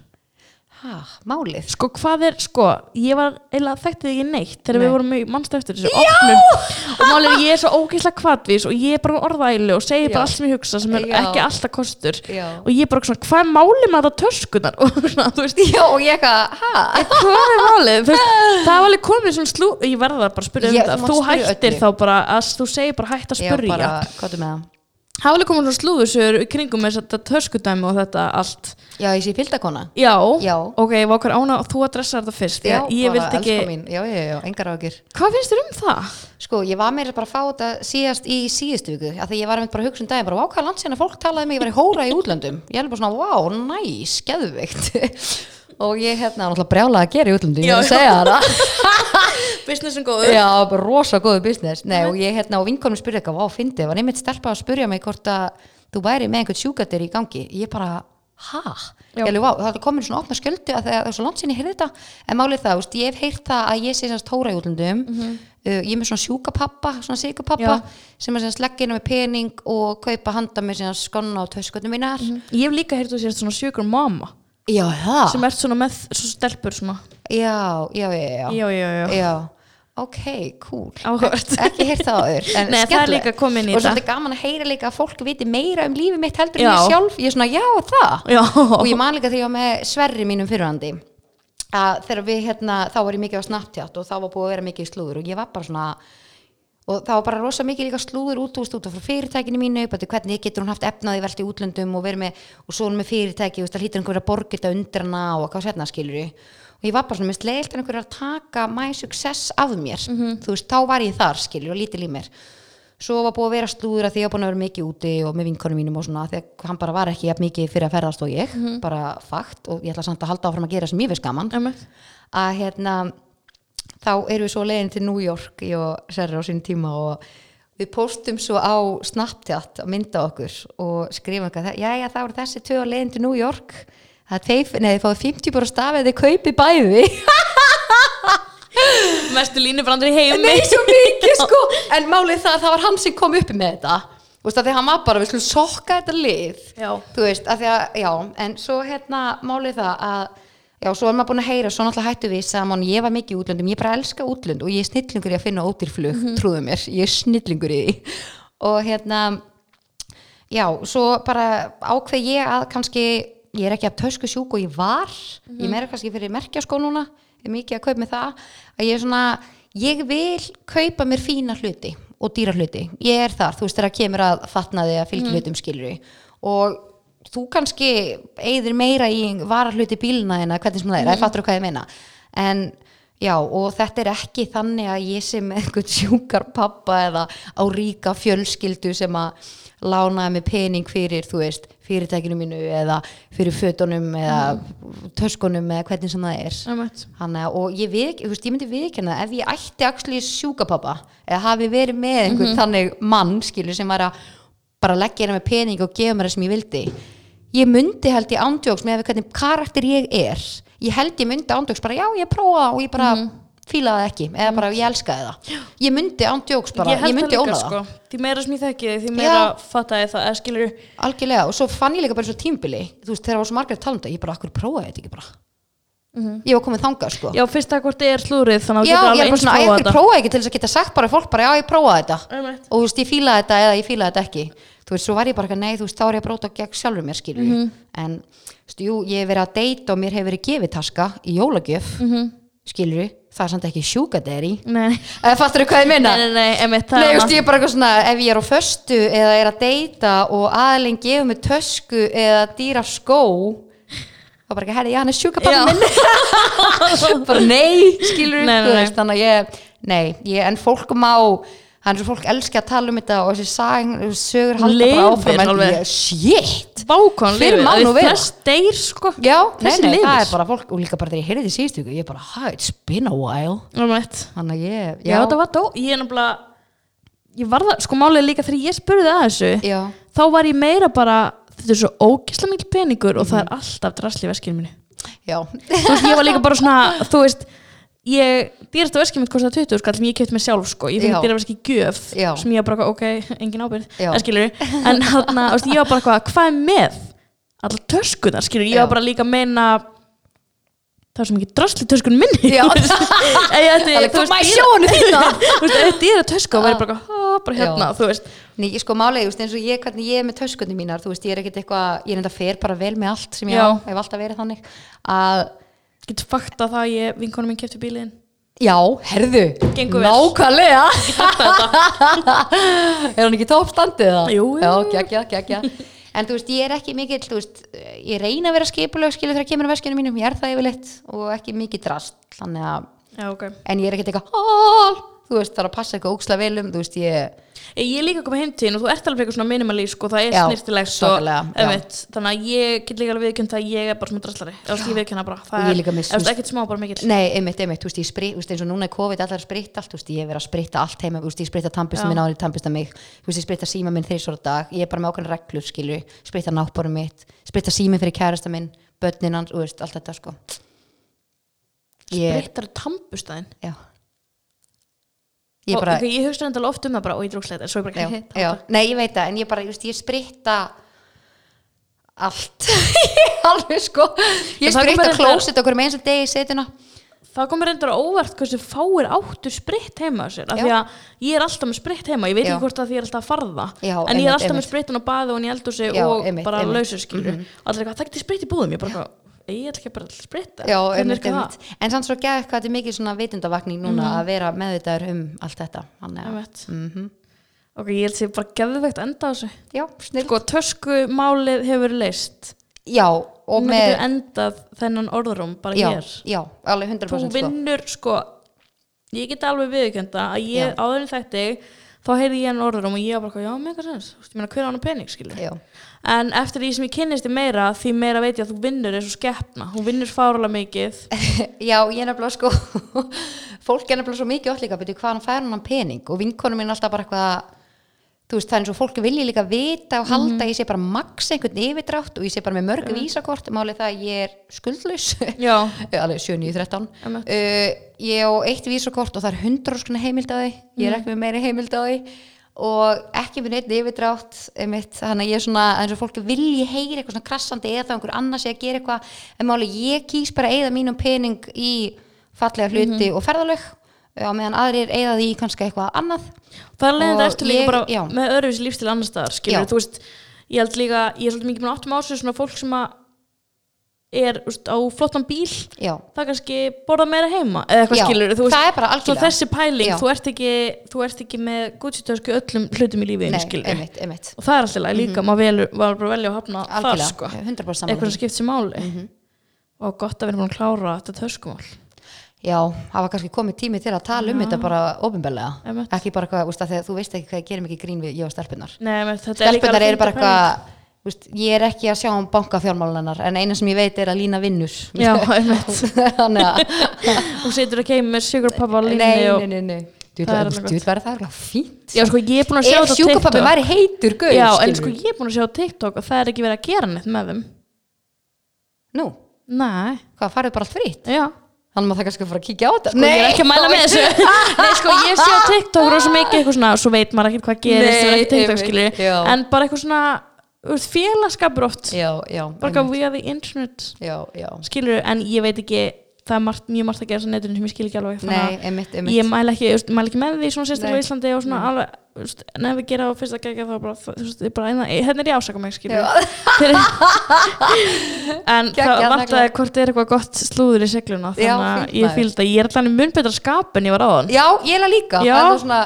Ha, málið Sko hvað er, sko, ég var eiginlega þekktið ekki neitt þegar Nei. við vorum mannstu eftir þessu opnum og málið ég er svo ógeðslega kvatvís og ég er bara orðæli og segi Já. bara allt sem ég hugsa sem er Já. ekki alltaf kostur Já. og ég er bara svona, hvað er málið með þetta töskunar og svona, þú veist, Já, og ég eitthvað, ha? hvað er málið veist, það var alveg komið svona slú ég verða það bara að spyrja um þetta þú hættir öllu. þá bara að þú segir bara hætt að Já, með alveg komið svona slúðusur kringum með þetta töskudæmi og þetta allt. Já, ég sé fylgdakona já, Já. ok, ég var okkur ána og þú adressar þetta fyrst Já, ég, bara vildi ekki, mín. Já, já, já, engar ákir hvað finnst þér um það? Sko, ég var meira bara að fá þetta síðast í síðustu viku af því ég var einmitt bara að hugsa um daginn bara, vá, hvað landsina fólk talaði mig, ég var í hóra í útlöndum. Ég er bara svona, vá, næs, geðveikt og ég hérna náttúrulega brjála að gera í útlöndum, ég er að segja það. Businessin góður. Já, bara rosa góðu business. Nei, og ég hérna á vinkonum spurði eitthvað, vá, fyndi var einmitt stelpa að spurja mig hvort að þú væri með einhvern sjúkatir í gangi. Ég bara, vá, það komin svona opna skjöldu að það er svo langt sinni heyrði þetta, en málið það, úst, ég hef heyrt það að ég sé semst tóra í útlöndum. Uh, ég er með svona sjúkapappa, svona sigupappa Já. sem er leggja inn með pening og kaupa handa með semst skonna á töskutum mínar. Ég hef líka heyrt þú sést svona sjökur mamma Já, það? Sem ert svona með svo stelpur svona. Já, já, já, já, já, já, já, já. Ok, cool. Áhugavert. Ekki heyrt það áður en Nei, það er líka komin í Og þetta. svolítið gaman að heyra líka að fólk viti meira um lífið mitt heldur en ég sjálf. Ég er svona, já, það. Já. Og ég man líka þegar ég var með Sverri mínum fyrirhandi þegar við hérna, þá var ég mikið á Snapchat og þá var búið að vera mikið í slúður og ég var bara svona og það var bara rosa mikið líka slúður út, út, út frá fyrirtækinu mínu, bara hvernig getur hún haft efnaði velt í útlöndum og verið með og svo hún með fyrirtæki, það hlýtur einhver að borga þetta undir hana og hvað sérna skilur og ég var bara svona, mist leilt en einhver að taka my success af mér, þú veist, þá var ég þar skilur og lítil í mér. Svo var búið að vera slúður að því ég var búin að vera mikið úti og með vinkonum mínum og svona því að hann bara var ekki jafn mikið fyrir að ferðast og ég bara fakt. Og ég ætla samt að halda áfram að gera sem ég veist gaman. Einmitt. að hérna þá erum við svo leiðin til New York og Serra á sín tíma og við postum svo á Snapchat að mynda okkur og skrifum eitthvað, já já það voru þessi tvö á leiðin til New York. Það er teif, neði þið fáið 50 bara stafið þið kaupi bæði. Mestu línubrandur í heimi. Nei, svo mikið sko. En málið það, það var hann sem kom uppi með þetta. Þú veist, að því hann var bara, við skulum sokka þetta lið. Já. Þú veist, að því að, já En svo hérna, málið það að Já, svo er maður búin að heyra, svo náttúrulega hættu við saman, ég var mikið í útlöndum, ég bara elska útlönd og ég er snillingur í að finna ódýrflug, mm trúðu mér, ég er snillingur í því. Og hérna já, svo bara ákveð ég að kannski, ég er ekki að tösku sjúk og ég var, ég meira kannski fyrir merkjaskó núna, ég er mikið að kaupa með það. Að ég er svona, ég vil kaupa mér fína hluti og dýra hluti, ég er þar, þú veist þegar kemur að fatnaði að fylgja hlutum skilur og þú kannski eigðir meira í varahluti bílna en hvernig sem það er, það fattur hvað ég meina. En já, og þetta er ekki þannig að ég með einhvern sjúkar pappa eða á ríka fjölskyldu sem að lánaði með pening fyrir, þú veist, fyrirtækinu mínu eða fyrir fötunum eða töskunum eða hvernig sem það er. Hanna, og ég, við, þú veist, ég myndi viðkjanna ef ég ætti axli sjúkapappa eða hafi verið með einhvern þannig mann skilur sem var að bara leggja hérna með pening og gefa mér það sem ég vildi ég myndi held ég ándjóks með hvernig karakter ég er. Ég held ég myndi ándjóks bara já ég prófa og ég bara fílaði það ekki eða bara ég elskaði það. Ég myndi ándjóks bara, ég, held myndi óna það. sko. því meira sem ég þekki þig, því meira Já. fatta ég það skilur algjörlega og svo fann ég líka bara svo tímbili þú veist þegar það var svo margar talanda ég bara, akkur prófaði þetta ekki bara ég var komið þangað sko já, fyrst það hvort þið er slúrið þannig að Já, þú getur ég alveg eins svona, að prófað ég prófaði ekki til þess að geta sagt bara fólk bara, já, ég prófaði þetta Einmitt. og þú veist, ég fílaði þetta eða ég fílaði þetta ekki þú veist, svo var ég bara, nei, þú veist, þá er ég að bróta gegn sjálfur mér, skilur Mhm. en, þú veist, jú, ég hef verið að deyta og mér hefur verið gefið taska í jólagjöf mm. -hmm. skilur það er samt ekki sjúkaderi fattur þú hvað ég minna? nei, nei, nei, emitt, Nei, annað. ég er bara eitthvað svona, ef ég er á föstu eða er að deyta og aðeins gefur mig tösku eða dýra skó þá bara ekki, herri, já, hann er sjúka pappa minn. Bara nei, skilur Nei, nei, nei. þannig að ég, nei, ég, en fólk má hann er fólk elski að tala um þetta og þessi sag, sögur halda Lifir bara áfram en ég, shit. Vákon Fyrr lifið, má að nú þið vera. deyr sko. Já, nei, nei, það er bara fólk og líka bara þegar ég heyrði því síðustu ég er bara, ha, it's been a while. Þannig að ég, já, þetta var dó ég er nefnilega ég var það, sko málið er líka þegar ég spurði að þessu já, þá var ég meira bara þetta er svo ógislega mikil peningur og það Mhm. er alltaf drasli veskinu minni já, þú veist, ég var líka bara svona, þú veist ég, dýrasta veskið mitt kostaði 20 skall sem ég kefti mig sjálf sko, ég finn dýra veski gjöf Já. sem ég var bara, ok, engin ábyrð en skilur, en hann, þú veist, ég var bara hvað, hvað er með allar töskunar, skilur, ég var bara líka að meina það er svo mikið drasli töskunum minni. Já. Þú veist, ef ég ætti- þú veist, dýra- er tösku og væri bara, "Ah, bara hérna, Já. þú veist Nei, ég sko málega, just, eins og ég, hvernig ég er með töskunni mínar, þú veist, ég er ekkert eitthvað, ég er enda fer bara vel með allt sem ég Já. á, hef alltaf verið þannig, að, getur fakta það að ég, vinkonum minn kefti bílinn já, herðu, Gengur vel. nákvæmlega, er hann ekki toppstandið það? Jú, jú, Já, geggja, geggja. En þú veist, ég er ekki mikill, þú veist, ég reyna að vera skipuleg, skilur þegar kemur á veskinu mínum, ég er það yfirleitt og ekki mikið drast, þannig að, Já, ok en ég er ekkert eitthvað, hál, þú veist, það er að passa eitthvað óksla vel um, þú veist, ég, Ég er líka komið heim til og þú ert alveg eitthvað svona minimalísk og það er einmitt, þannig að ég get líka alveg viðkjönd að ég er bara svona draslari eða ég viðkjöna bara, það er eða, ekkert smá bara mikill. Nei, einmitt, einmitt, veist, ég sprit, veist, eins og núna er COVID allar að spritta allt, veist, ég hef verið að spritta allt heima, veist, ég spritta tampista minn árið, tampista mig, veist, ég spritta síma minn þrísvara dag, ég er bara með ákveðin reglur, skilju, spritta náttbórum mitt, spritta síminn fyrir kærasta minn, börnin hans, þú veist, allt þetta, sko. Ég. Ég og bara, ok, ég hugsa alveg oft um það bara og ég drókslega þetta, svo ég bara já, hey, já, nei, ég veit það, en ég bara, ég spritta allt, alveg, sko, ég spritta bara klósit okkur með eins og degi í setuna, það komur reyndar á óvart hversu fáir áttu spritt heima sér af því að ég er alltaf með spritt heima ég veit ekki hvort að því ég er alltaf að farða Já, en ég er alltaf með einmitt. sprittin á baði og eldhúsi Já, og bara einmitt. Mhm. lausur skilur og allir eitthvað, það getur spritt í búðum. Ég bara, ég ætla ekki bara að spritta Já, Hvernig einmitt. En samt svo gæði hvað þetta er mikið svona vitundavakning núna að vera meðvitaður um allt þetta. Að, mm ok, ég held sér bara geðveikt enda á þessu. Já, sko, töskumálið hefur leist Já, og Núna með, endað þennan orðrum bara já, hér. já, alveg 100% þú sko. vinnur sko ég get alveg viðkjönda að ég Já. áður en þætti þá heyrði ég hann orðrum og ég var bara já, með eitthvað sens, Þú veist, ég meina hver á hann pening skilur Já, en eftir því sem ég kynnist þig meira því meira veit ég að þú vinnur eins og skeppna hún vinnur fárulega mikið. Já, ég er nefnilega sko, fólk er nefnilega svo mikið líka, betur hvað hann fær hann pening? Og vinkonum minn alltaf bara eitthvað, þú veist, það er eins og fólk vilji líka vita og halda, Mhm. ég sé bara max einhvern yfirdrátt og ég sé bara með mörg vísakort, málið það að ég er skuldlaus. alveg 7, 9, 13 Einmitt. uh, ég á eitt vísakort og það er 100 skona heimild á því. Ég Mm. er ekki með meiri heimild á því og ekki með neitt yfirdrátt þannig að ég er svona eins og fólki vilji heyri eitthvað svona krassandi eða þá einhver annars ég að gera eitthvað en máli ég kýs bara eigða mínum pening í fallega hluti Mhm. og ferðalög á meðan aðrir eigða því kannski eitthvað annað það er Og eftir líka bara já. með öðruvísi lífstil annar staðar skilur, Já. þú veist, ég held líka ég er svolítið mikið með áttum ásveg svona fólk sem að er úst, á flottan bíl já, það kannski borða meira heima eða eitthvað Já, skilur, þú það er bara svo algjörlega. þessi pæling, Já. þú ert ekki þú ert ekki með í öllum hlutum í lífiðinu nei, einmitt, einmitt. Og það er alltaf mm líka, maður velur, var bara að velja að hafna þar algjörlega, sko, 100% saman eitthvað sem skipt sér máli. Og gott að erum búin að klára þetta töskumál. Já, það var kannski komið tími til að tala um þetta bara ofinbellega, Einmitt. ekki bara hvað, úst, þegar þú veist ekki hvað ég gerum ekki grín við ég og stelpunar. Nei, menn, þetta er líka Stelpunar alveg eru bara fyndin pæling. eitthvað, úst, ég er ekki að sjá um bankafjármálunar, en eina sem ég veit er að lína vinnur. Já. Þannig að, og setur ekki heim með sigurpappa nei, línu nei, og... nei, nei, nei. Þú Það er veit þú verður það eitthvað fínt. Já, sko, ég er búin að sjá Ef þetta á TikTok væri heitur gauð, Já, en sko, ég er búin að sjá á TikTok og það er ekki verið að gera neitt með þeim Nú, Nei, hvað, farið bara allt frýtt? já Þannig maður það kannski að fara að kíkja á þetta. Sko, ég er ekki að mæla með þessu Nei, sko, ég sé á TikTok rosa mikið eitthvað svona Svo veit maður ekkert hvað gerist Nei. En bara eitthvað svona þú félagskapur oft. Já, já, Bara we are the internet. Já, já. Skilur, en ég veit ekki Það er margt, mjög margt að gera þess að neturinn sem ég skil ekki alveg að Nei, einmitt, einmitt. Ég mæla ekki, mæla ekki með því svona sérstaklega í Íslandi og svona alveg ef við gera á fyrsta gegja þá bara, þú veist, ég bara einna, hérna er ég ásaka mig, skilur en Geggjað, það vantaði hvort er eitthvað gott slúður í segluna þannig að ég þetta, ég er alltaf mun betra skap en ég var áðan. Já, ég er það líka. Það er svona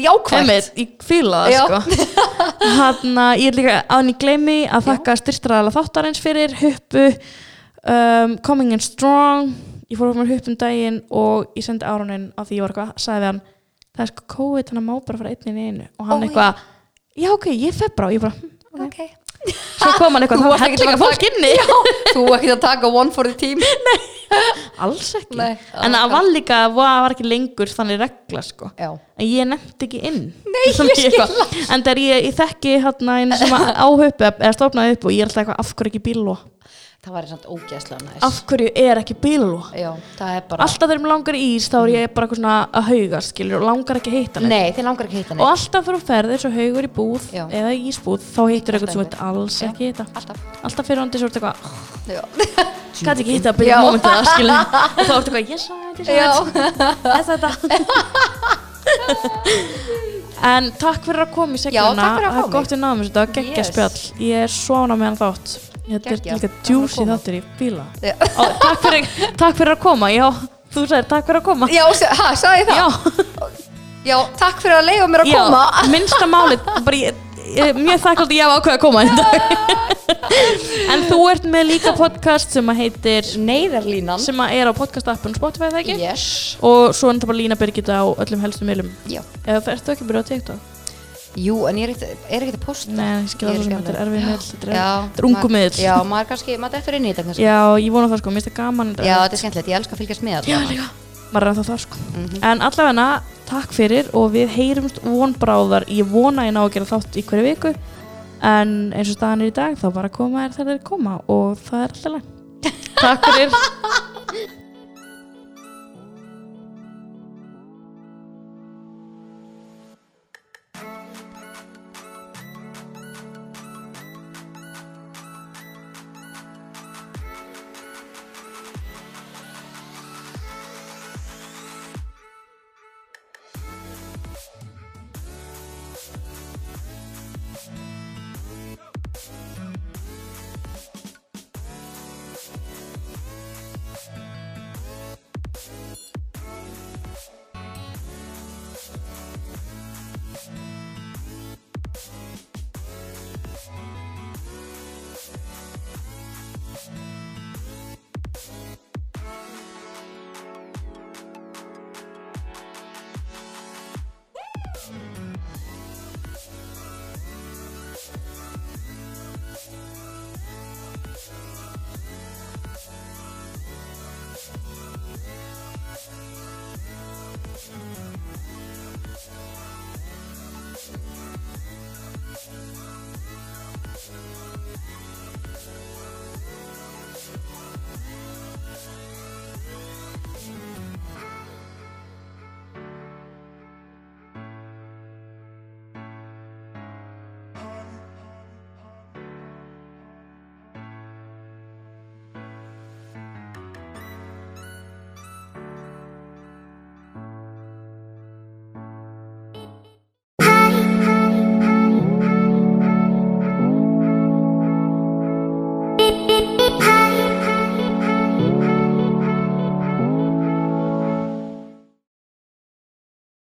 jákvæmt. Ég fíla það sko. Hann að ég er líka áðan ég gleymi að þakka styrstraðala þáttarins fyrir huppu um, coming in strong. Ég fór upp með hupp um daginn og ég sendi árunin af því ég var eitthvað, sagði hann það er sko COVID, þannig að má bara fara einn inn í einu. Og hann Ó, eitthvað, já. Ok, ég og ég bara, hm, Ok. Svo kom hann eitthvað Þú það varst var ekkert að fólk inni Þú ekki að taka one for the team. alls ekki, Nei, en það var líka það var ekki lengur þannig regla sko. Já. en ég nefndi ekki inn. Nei, ég skil það. en þegar ég, ég þekki hérna einu sem áhaupu eða stofnaði upp og ég er alltaf eitthvað af hverju ekki bíló Það væri samt ógæslega næst. af hverju er ekki bíló Já, það er bara... alltaf þegar mér langar í ís þá er ég bara eitthvað svona að haugast skilur og langar ekki að heita neitt Nei, þið langar ekki að hitta og neitt. alltaf fyrir að ferði eins og haugur í búð Já. eða í ísbúð þá heitir eitthvað sem þetta alls Já. ekki heita Alltaf. alltaf fyrir til svo eitthvað Já. gæti ekki hitta að byrja Já. momentið það skilja og þá ertu eitthvað, yes, þetta er Já. þetta en takk fyrir að koma í segluna takk fyrir að það fá er gott við náðum þessu, þetta var geggja Yes. spjall ég er svona með hann þátt þetta er líka að djúsi þáttur í. Ó, takk, fyrir, takk fyrir að koma. Já, þú sagðir takk fyrir að koma. Já, ha, sagði það? já, Já, takk fyrir að leiða mér að já koma. minnsta málið bara ég, ég mjög þakklátt að ég hafa ákveð að koma. Í dag en þú ert með líka podcast sem að heitir Neyðarlínan. Sem að er á podcast-appun Spotify það ekki? Yes. Og svo er þetta bara Lína Birgitta á öllum helstu miðlum. Já. eða ertu ekki byrjað á TikTok Jú, en ég er ekkert, er ekkert að posta Nei, ég skil er alveg þetta er erfið miðl þetta er, Já, þetta er ungu maður- miðl Já, maður kannski, maður dettur inn í þetta kannski. Já, ég vona það sko, mér finnst það gaman Já, þetta er skemmtilegt, ég elska að fylgjast með Já, allavega. líka. Maður er ennþá það sko. Mhm. en allavega, takk fyrir og við heyrumst vonbráðar ég vona ég ná að gera þátt í hverju viku en eins og staðan er í dag þá bara koma er þegar þeir koma og það er alltaf Takk fyrir